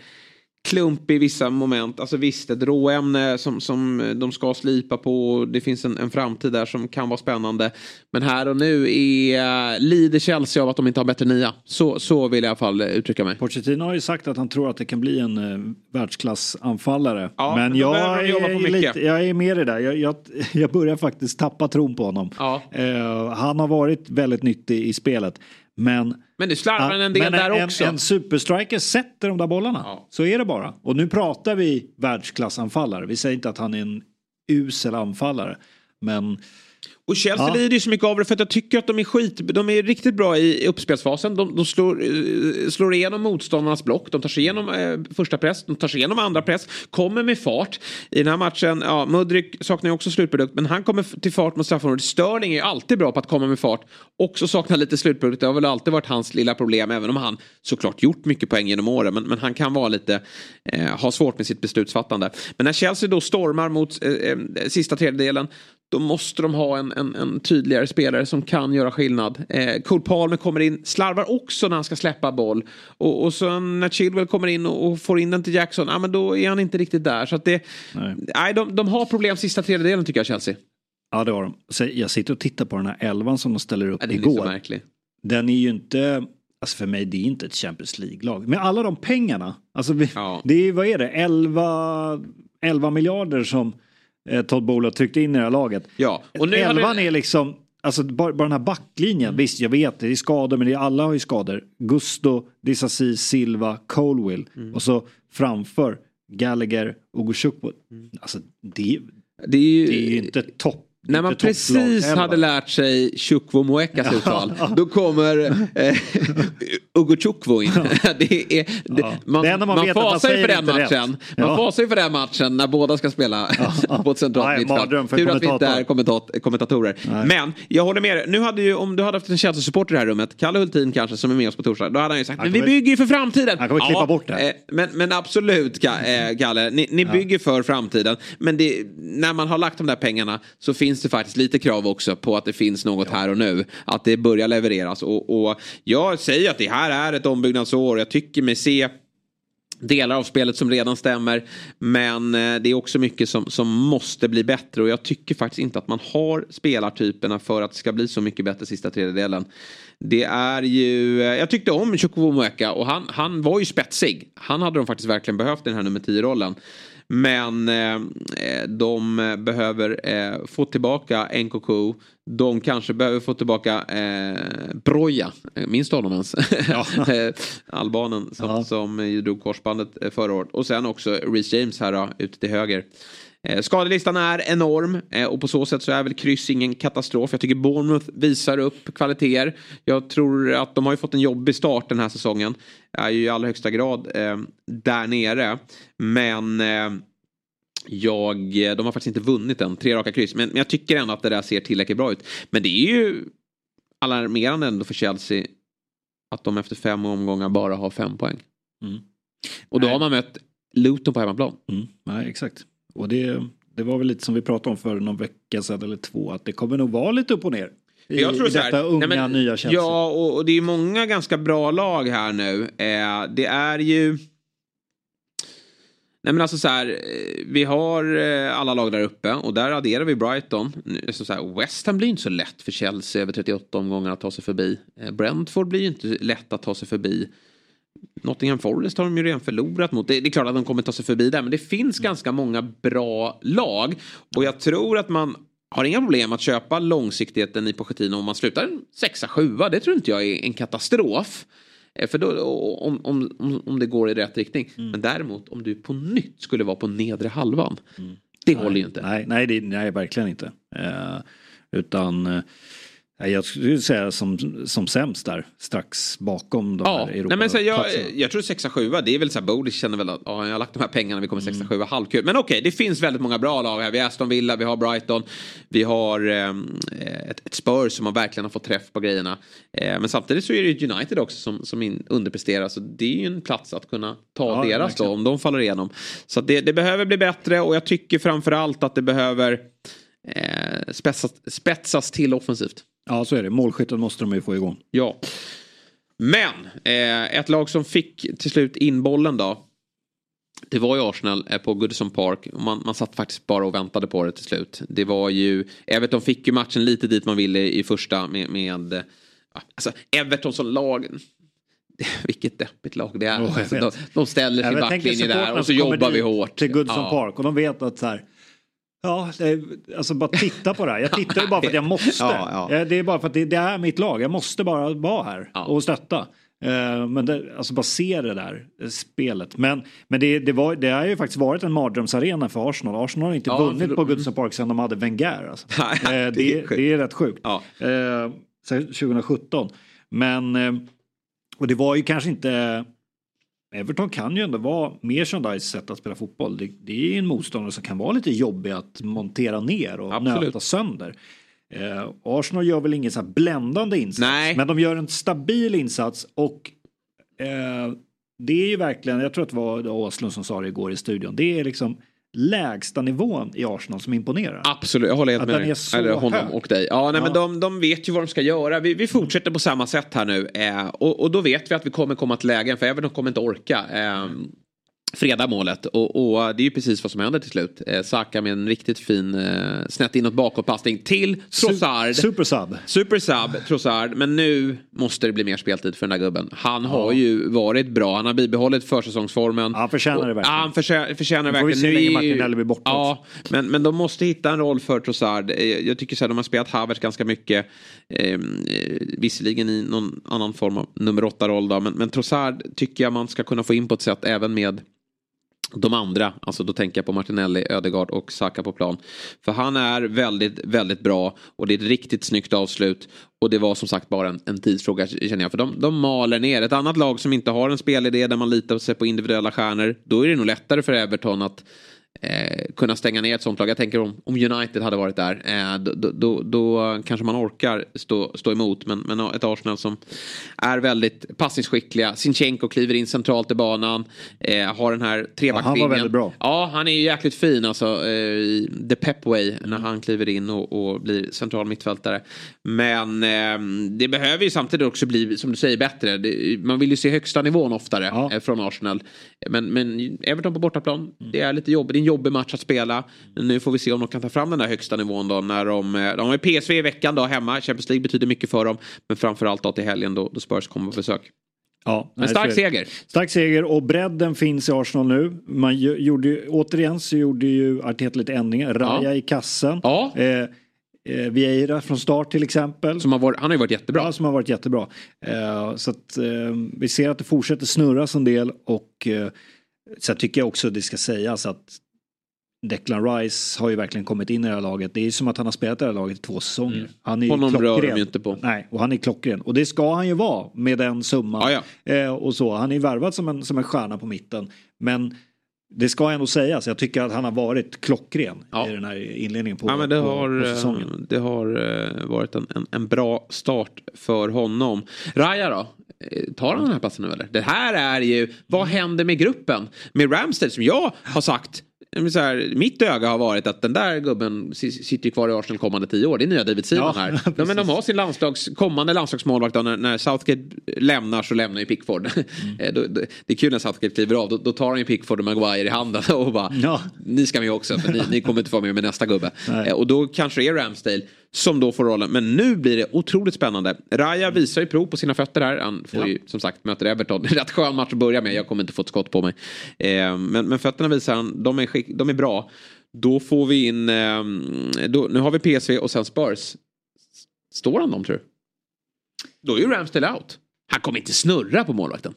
klumpig i vissa moment. Alltså visst, ett råämne som, som de ska slipa på. Det finns en, en framtid där som kan vara spännande. Men här och nu är, lider Chelsea av att de inte har bättre nia. Så, så vill jag i alla fall uttrycka mig. Pochettino har ju sagt att han tror att det kan bli en uh, världsklassanfallare. Ja, men men jag är, lite, jag är med i det där. Jag, jag, jag börjar faktiskt tappa tron på honom. Ja. Eh, han har varit väldigt nyttig i spelet. Men, Men det slarvar han en del där en, också. En superstriker sätter de där bollarna. Ja. Så är det bara. Och nu pratar vi världsklassanfallare. Vi säger inte att han är en usel anfallare. Men Och Chelsea Ja. lider ju så mycket av det för att jag tycker att de är skit, de är riktigt bra i uppspelsfasen. De, de slår, eh, slår igenom motståndarnas block, de tar sig igenom eh, första press, de tar sig igenom andra press, kommer med fart. I den här matchen, ja, Mudrik saknar ju också slutprodukt, men han kommer till fart mot straffområdet. Sterling är ju alltid bra på att komma med fart, också saknar lite slutprodukt. Det har väl alltid varit hans lilla problem, även om han såklart gjort mycket poäng genom åren, men, men han kan vara lite, eh, ha svårt med sitt beslutsfattande. Men när Chelsea då stormar mot eh, eh, sista tredjedelen, då måste de ha en, en, en tydligare spelare som kan göra skillnad. Eh, Cole Palmer kommer in, slarvar också när han ska släppa boll. Och, och sen när Chilwell kommer in och, och får in den till Jackson, ja, men då är han inte riktigt där. Så att det, Nej. nej. de, de har problem sista tredjedelen tycker jag, Chelsea. ja, det har de. Så jag sitter och tittar på den här elvan som de ställer upp Ja, är lite igår. märklig. Den är ju inte, alltså för mig det är inte ett Champions League-lag. Med alla de pengarna, alltså vi, Ja. det är, vad är det, 11, 11 miljarder som eh, Todd har tryckt in i det här laget. Ja, och nu hade- Elvan är liksom, alltså bara, bara den här backlinjen, visst jag vet det är skador men det är, alla har ju skador. Gusto, Disasi, Silva, Colwill Mm. och så framför Gallagher, Ugo Chukwu. Alltså det, Det är ju, det är ju inte topp. När man precis hade lärt sig Chukwu Moekas uttal, (laughs) då kommer eh, (laughs) Ugo Chukwu in. (laughs) det är, det, Ja. man Det man man man fasar ju för den matchen. Man Ja. fasar ju för den matchen när båda ska spela (laughs) på ett centralt mittfält. Tur att vi inte är kommentat kommentatorer. Nej. Men jag håller med dig. Nu hade ju, om du hade haft en Chelsea-supporter i det här rummet, Kalle Hultin kanske, som är med oss på torsdag, då hade han ju sagt Han men vi bygger ju för framtiden. Han kommer klippa bort det här. eh, Men, men absolut, eh, Kalle. Ni, ni bygger för framtiden. Men det, när man har lagt de där pengarna så finns det faktiskt lite krav också på att det finns något här och nu. Att det börjar levereras. Och, och jag säger att det här här är ett ombyggnadsår. Jag tycker mig se delar av spelet som redan stämmer. Men eh, det är också mycket som, som måste bli bättre. Och jag tycker faktiskt inte att man har spelartyperna för att det ska bli så mycket bättre sista tredjedelen. Det är ju, eh, jag tyckte om Chukwuemeka och han, han var ju spetsig. Han hade de faktiskt verkligen behövt i den här nummer 10-rollen. Men eh, de behöver eh, få tillbaka NKK. De kanske behöver få tillbaka eh, Broja. Eh, Minns du honom ens? (laughs) Eh, (laughs) Albanen som, Ja. som drog korsbandet eh, förra året. Och sen också Reece James här då, ute till höger. Eh, Skadelistan är enorm eh, och på så sätt så är väl kryss ingen katastrof. Jag tycker Bournemouth visar upp kvaliteter. Jag tror att de har ju fått en jobbig start den här säsongen. Är ju i allra högsta grad eh, där nere. Men eh, jag, de har faktiskt inte vunnit än, tre raka kryss. Men, men jag tycker ändå att det där ser tillräckligt bra ut. Men det är ju alarmerande ändå för Chelsea att de efter fem omgångar bara har fem poäng. Mm. Och då Nej. har man mött Luton på hemmaplan. Mm, nej, exakt. Och det, det var väl lite som vi pratade om för någon vecka sedan eller två. Att det kommer nog vara lite upp och ner. I, Jag tror i så här, detta unga nej men, nya Chelsea. Ja, och, och det är många ganska bra lag här nu. Eh, det är ju... Nej men alltså så här, eh, vi har eh, alla lag där uppe och där adderar vi Brighton. Så så här, West Ham blir inte så lätt för Chelsea över 38 omgångar att ta sig förbi. Eh, Brentford blir ju inte lätt att ta sig förbi. Nottingham Forest har de ju redan förlorat mot. Det, det är klart att de kommer ta sig förbi där men det finns ganska många bra lag. Och jag tror att man har inga problem att köpa långsiktigheten i Pochettino om man slutar en sexa, sjua. Det tror inte jag är en katastrof. Eh, För då, om, om, om- det går i rätt riktning. Men däremot om du på nytt skulle vara på nedre halvan. Det håller ju inte. Nej, nej, det, nej verkligen inte. Eh, utan eh, Jag skulle säga som, som sämst där, strax bakom de Ja, här Europa nej men så jag, jag tror 6-7 det är väl så här Bodis känner väl att ja, jag har lagt de här pengarna vi kommer 6-7 halvkul. Men okej det finns väldigt många bra lag här. Vi har Aston Villa, vi har Brighton, vi har ehm, ett, ett Spurs som har verkligen har fått träff på grejerna. Eh, men samtidigt så är det United också som, som in, underpresterar så det är ju en plats att kunna ta Ja, deras då om de faller igenom. Så det, det behöver bli bättre och jag tycker framförallt att det behöver eh, spetsas, spetsas till offensivt. Ja så är det, målskytten måste de ju få igång. Ja. Men eh, ett lag som fick till slut in bollen då. Det var ju Arsenal eh, på Goodison Park. Man, man satt faktiskt bara och väntade på det till slut. Det var ju, Everton fick ju matchen lite dit man ville i första med, med eh, alltså Everton som lag. (laughs) Vilket deppigt lag det är. Jag alltså, de, de ställer sin backlinje där och så jobbar vi hårt. Till Goodson Ja. Park och de vet att så här. Ja, alltså bara titta på det här. Jag tittar ju bara för att jag måste. Ja, ja. Eh, Det är bara för att det, det är mitt lag. Jag måste bara vara här och stötta. Eh, Men det, alltså bara se det där eh, spelet. Men, men det, det, var, det har ju faktiskt varit en mardrömsarena för Arsenal. Arsenal har inte Ja, vunnit för- på Goodson Park sedan de hade Wenger. Alltså. (laughs) Det är det, är rätt sjukt. Ja. Sen 2017. Men, och det var ju kanske inte... Everton kan ju ändå vara merchandise sätt att spela fotboll. Det, det är en motståndare som kan vara lite jobbig att montera ner och Absolut. nöta sönder. Eh, Arsenal gör väl ingen så här bländande insats. Nej. Men de gör en stabil insats och eh, det är ju verkligen, jag tror att det var Åslund som sa det igår i studion, det är liksom lägsta nivån i Arsenal som imponerar. Absolut, jag håller helt Att med den är så Eller honom hög. och dig. Ja, nej, men Ja. de, de vet ju vad de ska göra. Vi, vi fortsätter på samma sätt här nu. Eh, och, och då vet vi att vi kommer komma till lägen, för Everton kommer inte orka. Eh, freda målet och, och det är ju precis vad som händer till slut. Eh, Saka med en riktigt fin eh, snett inåt bakåtpassning till Trossard. Super sub. Super sub, Trossard. Men nu måste det bli mer speltid för den där gubben. Han har ju varit bra. Han har bibehållit försäsongsformen. Han förtjänar det verkligen. Ja, han förtjänar, förtjänar Nu får vi verkligen. se länge Martinelli blir borta Ja, men, men de måste hitta en roll för Trossard. Eh, Jag tycker så här, de har spelat Havertz ganska mycket. Eh, eh, visserligen i någon annan form av nummer åtta-roll då. Men, men Trossard tycker jag man ska kunna få in på ett sätt även med de andra, alltså då tänker jag på Martinelli, Ödegaard och Saka på plan. För han är väldigt, väldigt bra och det är ett riktigt snyggt avslut. Och det var som sagt bara en, en tidsfråga känner jag. För de, de maler ner. Ett annat lag som inte har en spelidé där man litar sig på individuella stjärnor. Då är det nog lättare för Everton att eh, kunna stänga ner ett sånt lag. Jag tänker om, om United hade varit där. Eh, då, då, då, kanske man orkar stå, stå emot. Men, men ett Arsenal som är väldigt passningsskickliga. Sinchenko kliver in centralt i banan. Eh, har den här trebackslinjen. han var väldigt bra. Ja, han är ju jäkligt fin alltså. Eh, the pep way när han kliver in och, och blir central mittfältare. Men eh, det behöver ju samtidigt också bli, som du säger, bättre. Det, man vill ju se högsta nivån oftare eh, från Arsenal. Men, men Everton på bortaplan, det är lite jobbigt. En jobbig match att spela. Men nu får vi se om de kan ta fram den där högsta nivån då. När de, eh, de har PSV i veckan då hemma. Champions League betyder mycket för dem. Men framförallt då till helgen då, då Spurs kommer på besök. Ja, En stark seger. Stark seger och bredden finns i Arsenal nu. Man gjorde återigen så gjorde ju Arteta lite ändringar. Raja i kassen. Ja. Eh, eh, Vieira från start till exempel. Som har varit, han har ju varit jättebra. Ja, som har varit jättebra. Eh, så att eh, vi ser att det fortsätter snurras en del och eh, så tycker jag också det ska sägas att Declan Rice har ju verkligen kommit in i det här laget. Det är ju som att han har spelat i det här laget i två säsonger. Han är Mm. Honom rör klockren. de ju inte på. Nej, och han är klockren. Och det ska han ju vara med den summan. Eh, och så. Han är ju värvad som en, som en stjärna på mitten. Men det ska ändå sägas, jag tycker att han har varit klockren i den här inledningen på, ja, men det, på, har, på eh, säsongen. det har eh, varit en, en, en bra start för honom. Raja då? Eh, Tar han den här platsen nu eller? Det här är ju, vad händer med gruppen? Med Ramsdale som jag har sagt så här, mitt öga har varit att den där gubben si- sitter kvar i Arsenal kommande tio år. Det är nya David Simon Ja, här. (laughs) Ja, men de har sin landslags, kommande landslagsmålvakt. När, när Southgate lämnar så lämnar ju Pickford. (laughs) Eh, då, då, det är kul när Southgate kliver av. Då, då tar han ju Pickford och Maguire i handen (laughs) och bara ni ska med också för ni, ni kommer inte få vara med med nästa gubbe. Nej. Eh, och då kanske det är Ramsdale som då får rollen. Men nu blir det otroligt spännande. Raja visar ju prov på sina fötter här. Han får Ja. ju som sagt möter Everton. (laughs) Rätt skön match att börja med. Jag kommer inte få ett skott på mig. Eh, men, men fötterna visar han, de är, skick, de är bra. Då får vi in, eh, då, nu har vi PSV och sen Spurs. Står han dem tror du? Då är ju Ramsdale out. Han kommer inte snurra på målvakten.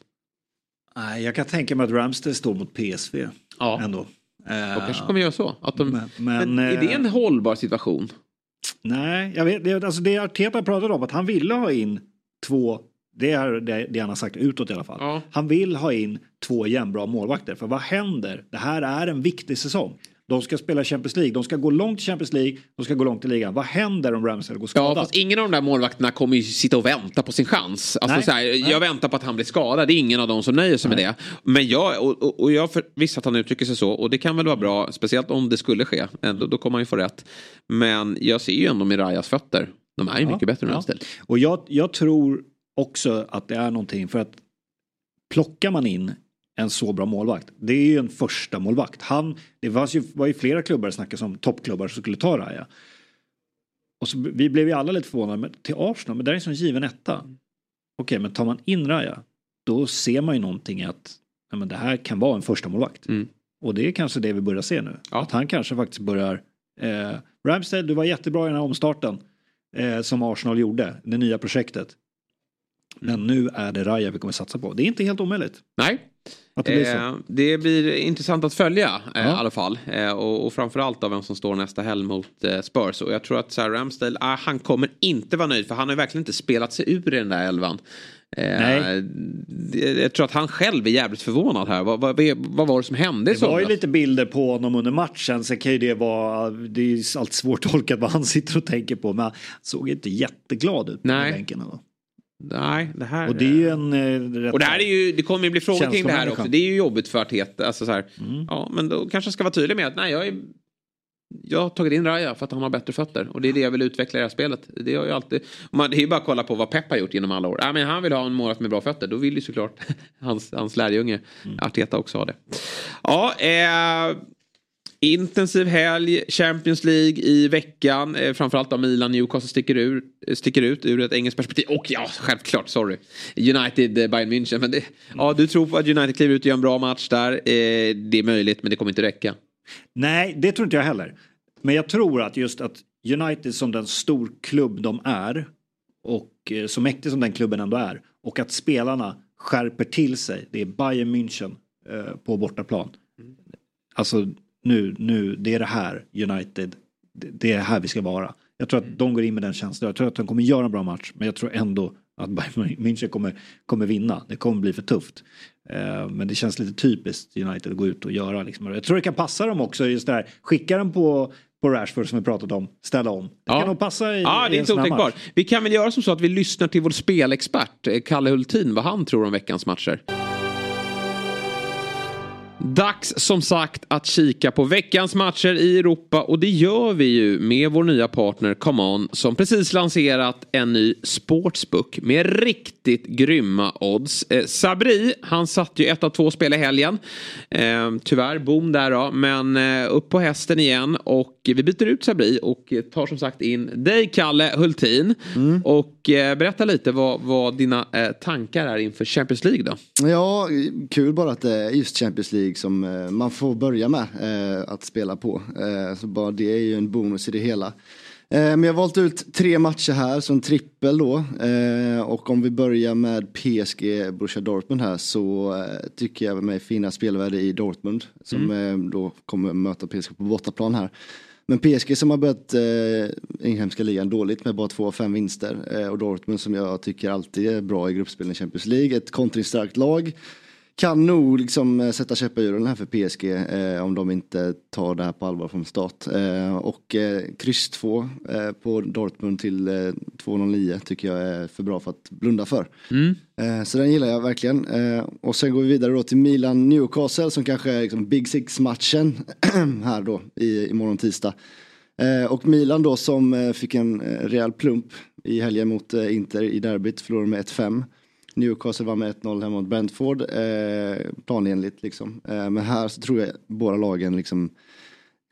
Nej, jag kan tänka mig att Ramsdale står mot PSV. Ja. Ändå. De kanske kommer göra så. Att de, men, men, är det eh, en hållbar situation? Nej, jag vet, det, alltså det Arteta pratade om att han ville ha in två, det är det, det han har sagt utåt i alla fall. Ja. Han vill ha in två jämnbra målvakter. För vad händer? Det här är en viktig säsong. De ska spela Champions League, de ska gå långt i Champions League, de ska gå långt i ligan. Vad händer om Ramsdale går Ja, skadad? fast ingen av de där målvakterna kommer ju sitta och vänta på sin chans. Alltså, Nej, så här, jag väntar på att han blir skadad. Det är ingen av dem som nöjer sig med det. Men jag, och, och, och jag för, visst att han uttrycker sig så. Och det kan väl vara bra. Speciellt om det skulle ske. Då, då kommer han ju få rätt. Men jag ser ju ändå Mirajas fötter. De är ju Ja, mycket bättre än ja. Ramsdale. Och jag, jag tror också att det är någonting för att plockar man in en så bra målvakt. Det är ju en första målvakt. Han, det var ju, var ju flera klubbar snackas om toppklubbar som skulle ta Raja. Och så, vi blev ju alla lite förvånade men, till Arsenal, men där är en sån given etta. Okej, men tar man in Raja, då ser man ju någonting att ja, men det här kan vara en första målvakt. Mm. Och det är kanske det vi börjar se nu. Att han kanske faktiskt börjar... Eh, Ramsdale, du var jättebra i den här omstarten eh, som Arsenal gjorde, det nya projektet. Men nu är det Raja vi kommer satsa på. Det är inte helt omöjligt. Nej. Det. Eh, det blir intressant att följa eh, i Ja. alla fall. Eh, och, och framförallt av vem som står nästa helg mot eh, Spurs. Och jag tror att här, Ramsdale, ah, han kommer inte vara nöjd för han har verkligen inte spelat sig ur i den där elvan. Eh, Nej. Jag tror att han själv är jävligt förvånad här. Vad, vad, vad var det som hände i Det var ju lite bilder på honom under matchen. Sen kan ju det vara, det är ju alltid svårt att tolka vad han sitter och tänker på. Men han såg inte jätteglad ut på Nej. bänken. Då. Nej, det här... Och det är ju en eh, rätt Och det här är ju, det kommer ju bli frågor kring det här också. Det är ju jobbigt för Arteta. Alltså så här, Mm. Ja, men då kanske jag ska vara tydlig med att nej, jag är jag har tagit in Raja för att han har bättre fötter och det är det jag vill utveckla i det här spelet. Det, har ju alltid, man, det är ju bara att kolla på vad Pep har gjort genom alla år. Ja, men han vill ha en målvakt med bra fötter. Då vill ju såklart (laughs) hans, hans lärjunge Mm. Arteta också ha det. Ja, eh, intensiv helg, Champions League i veckan. Eh, framförallt av Milan, Newcastle sticker, ur, sticker ut ur ett engelskt perspektiv. Och ja, självklart, sorry. United, eh, Bayern München. Men det, ja, du tror på att United kliver ut och gör en bra match där. Eh, det är möjligt, men det kommer inte räcka. Nej, det tror inte jag heller. Men jag tror att just att United som den stor klubb de är och eh, så mäktig som den klubben ändå är och att spelarna skärper till sig. Det är Bayern München eh, på bortaplan. Alltså nu, nu, det är det här United, det, det är här vi ska vara. Jag tror att de går in med den känslan. Jag tror att de kommer göra en bra match men jag tror ändå att Bayern München kommer, kommer vinna. Det kommer bli för tufft. Eh, Men det känns lite typiskt United att gå ut och göra. Liksom. Jag tror det kan passa dem också. Just det här. Skicka den på, på Rashford som vi pratat om. Ställa om. Det kan nog passa i, Ja, det är inte otänkbart. Vi kan väl göra som så att vi lyssnar till vår spelexpert, eh, Kalle Hultin, vad han tror om veckans matcher. Dags som sagt att kika på veckans matcher i Europa och det gör vi ju med vår nya partner Come On som precis lanserat en ny sportsbook med riktigt grymma odds. Eh, Sabri, han satt ju ett av två spel i helgen. Eh, tyvärr, boom där då, men eh, upp på hästen igen och vi byter ut Sabri och tar som sagt in dig Kalle Hultin. Och eh, berätta lite vad, vad dina eh, tankar är inför Champions League då. Ja, kul bara att det är just Champions League som eh, man får börja med eh, att spela på. Eh, så bara det är ju en bonus i det hela. Men jag har valt ut tre matcher här som trippel då. Och om vi börjar med PSG Borussia Dortmund här så tycker jag mig finna spelvärde i Dortmund. Som eh, då kommer möta PSG på bortaplan här. Men PSG som har börjat eh, inhemska ligan dåligt med bara två av fem vinster. Eh, och Dortmund som jag tycker alltid är bra i gruppspelen i Champions League. Ett kontringsstarkt lag. Kan nog liksom eh, sätta käppar i hjulen här för PSG eh, om de inte tar det här på allvar från start. Eh, och eh, kryss 2 eh, på Dortmund till eh, 2,09 tycker jag är för bra för att blunda för. Eh, Så den gillar jag verkligen. Eh, Och sen går vi vidare då till Milan Newcastle som kanske är liksom Big Six-matchen (clears throat) här då i, imorgon tisdag. Och Milan då som fick en rejäl plump i helgen mot Inter i derbyt, förlorade med 1-5. Newcastle var med 1-0 hemma mot Brentford, eh, planenligt liksom. Eh, men här så tror jag båda lagen liksom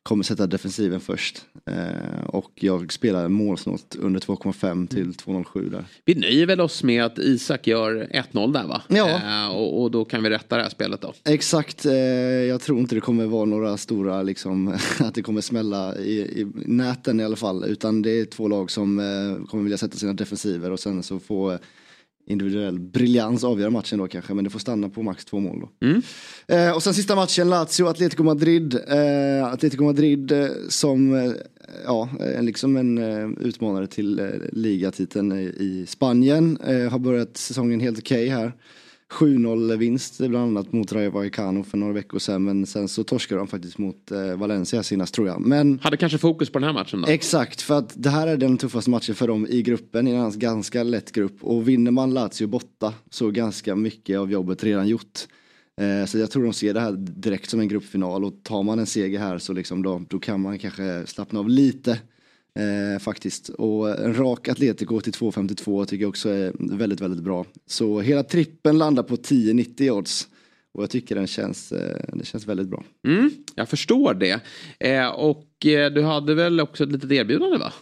kommer sätta defensiven först. Eh, och jag spelar målsnålt under 2,5 till 2,07 där. Vi nöjer väl oss med att Isak gör 1-0 där va? Ja. Eh, och, och då kan vi rätta det här spelet då. Exakt, eh, jag tror inte det kommer vara några stora, liksom, (laughs) att det kommer smälla i, i näten i alla fall. Utan det är två lag som eh, kommer vilja sätta sina defensiver och sen så få individuell briljans avgöra matchen då kanske. Men det får stanna på max två mål då. Eh, och sen sista matchen, Lazio, Atletico Madrid. Eh, Atletico Madrid eh, som eh, ja, en- liksom en eh, utmanare till eh, ligatiteln i, i Spanien. Eh, har börjat säsongen helt okej här. 7-0 vinst bland annat mot Rayo Vallecano för några veckor sedan men sen så torskade de faktiskt mot eh, Valencia senast tror jag. Men Hade kanske fokus på den här matchen då? Exakt, för att det här är den tuffaste matchen för dem i gruppen, i en annars ganska lätt grupp. Och vinner man Lazio borta så är ganska mycket av jobbet redan gjort. Eh, så jag tror de ser det här direkt som en gruppfinal och tar man en seger här så liksom då, då kan man kanske slappna av lite. Eh, faktiskt. Och en rak Atletico till 2,52 tycker jag också är väldigt, väldigt bra. Så hela trippen landar på 10,90 odds. Och jag tycker den känns, eh, det känns väldigt bra. Mm, jag förstår det. Eh, och eh, du hade väl också ett litet erbjudande va?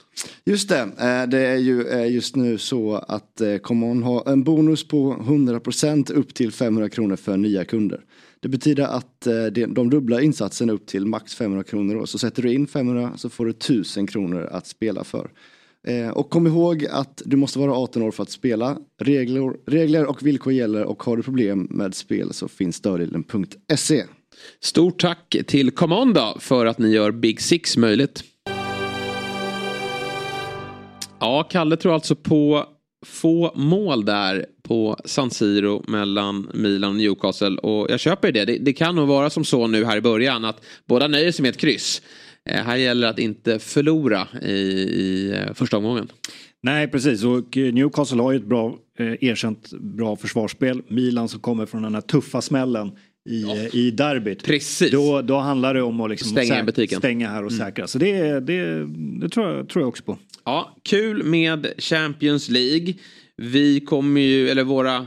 Just det, eh, det är ju eh, just nu så att eh, Common har en bonus på 100% upp till 500 kronor för nya kunder. Det betyder att eh, de dubblar insatsen upp till max 500 kronor. Då. Så sätter du in 500 så får du 1000 kronor att spela för. Eh, och kom ihåg att du måste vara 18 år för att spela. Regler, regler och villkor gäller och har du problem med spel så finns stödlinjen.se. Stort tack till Commanda för att ni gör Big Six möjligt. Ja, Kalle tror alltså på få mål där på San Siro mellan Milan och Newcastle. Och jag köper det. det. Det kan nog vara som så nu här i början att båda nöjer sig med ett kryss. Eh, här gäller det att inte förlora i, i eh, första omgången. Nej, precis. Och eh, Newcastle har ju ett bra, eh, erkänt bra försvarsspel. Milan som kommer från den här tuffa smällen i, eh, i derbyt. Precis. Då, då handlar det om att liksom Stänga säk- stänga här och Mm. säkra. Så det, det, det tror, jag, tror jag också på. Ja, kul med Champions League. Vi kommer ju, eller våra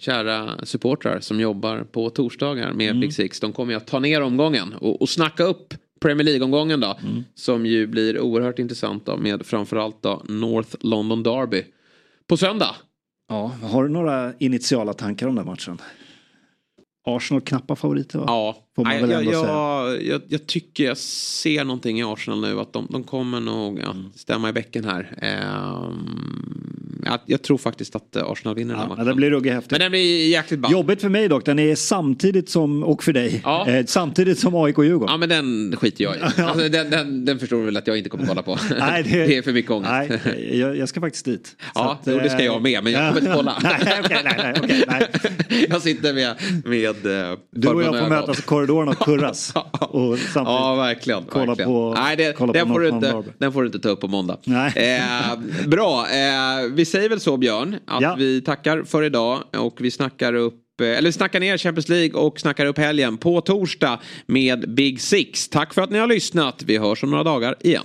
kära supportrar som jobbar på torsdagar med Mm. Big Six. De kommer ju att ta ner omgången och, och snacka upp Premier League-omgången då. Mm. Som ju blir oerhört intressant då med framförallt då North London Derby. På söndag. Ja, har du några initiala tankar om den matchen? Arsenal knappa favoriter va? Ja, Får man Nej, väl jag, ändå säga. jag, jag, jag tycker jag ser någonting i Arsenal nu. Att de, de kommer nog ja, Mm. stämma i bäcken här. Ehm, jag, tror faktiskt att eh, Arsenal vinner den Ja, matchen. det blir ruggigt häftigt. Men den blir jäkligt ball. Jobbigt för mig dock, den är samtidigt som, och för dig, Ja. eh, samtidigt som AIK och Djurgården. Ja men den skiter jag i. (laughs) Alltså, den, den, den förstår du väl att jag inte kommer kolla på. (laughs) Nej, det... är för mycket ångest. Nej, jag, jag ska faktiskt dit. (laughs) Ja, att, jo, det ska eh, jag med, men jag kommer inte kolla. nej, okej, nej, nej, okej, nej. jag sitter med, med eh, Du och jag får mötas i korridoren och kurras. och samtidigt Ja, verkligen. kolla verkligen. på, Nej, det, kolla den, på får inte, den får du inte ta upp på måndag. Nej. Eh, bra, eh, vi säger väl så Björn, att Ja. vi tackar för idag och vi snackar upp eh, eller vi snackar ner Champions League och snackar upp helgen på torsdag med Big Six. Tack för att ni har lyssnat. Vi hörs om några dagar igen.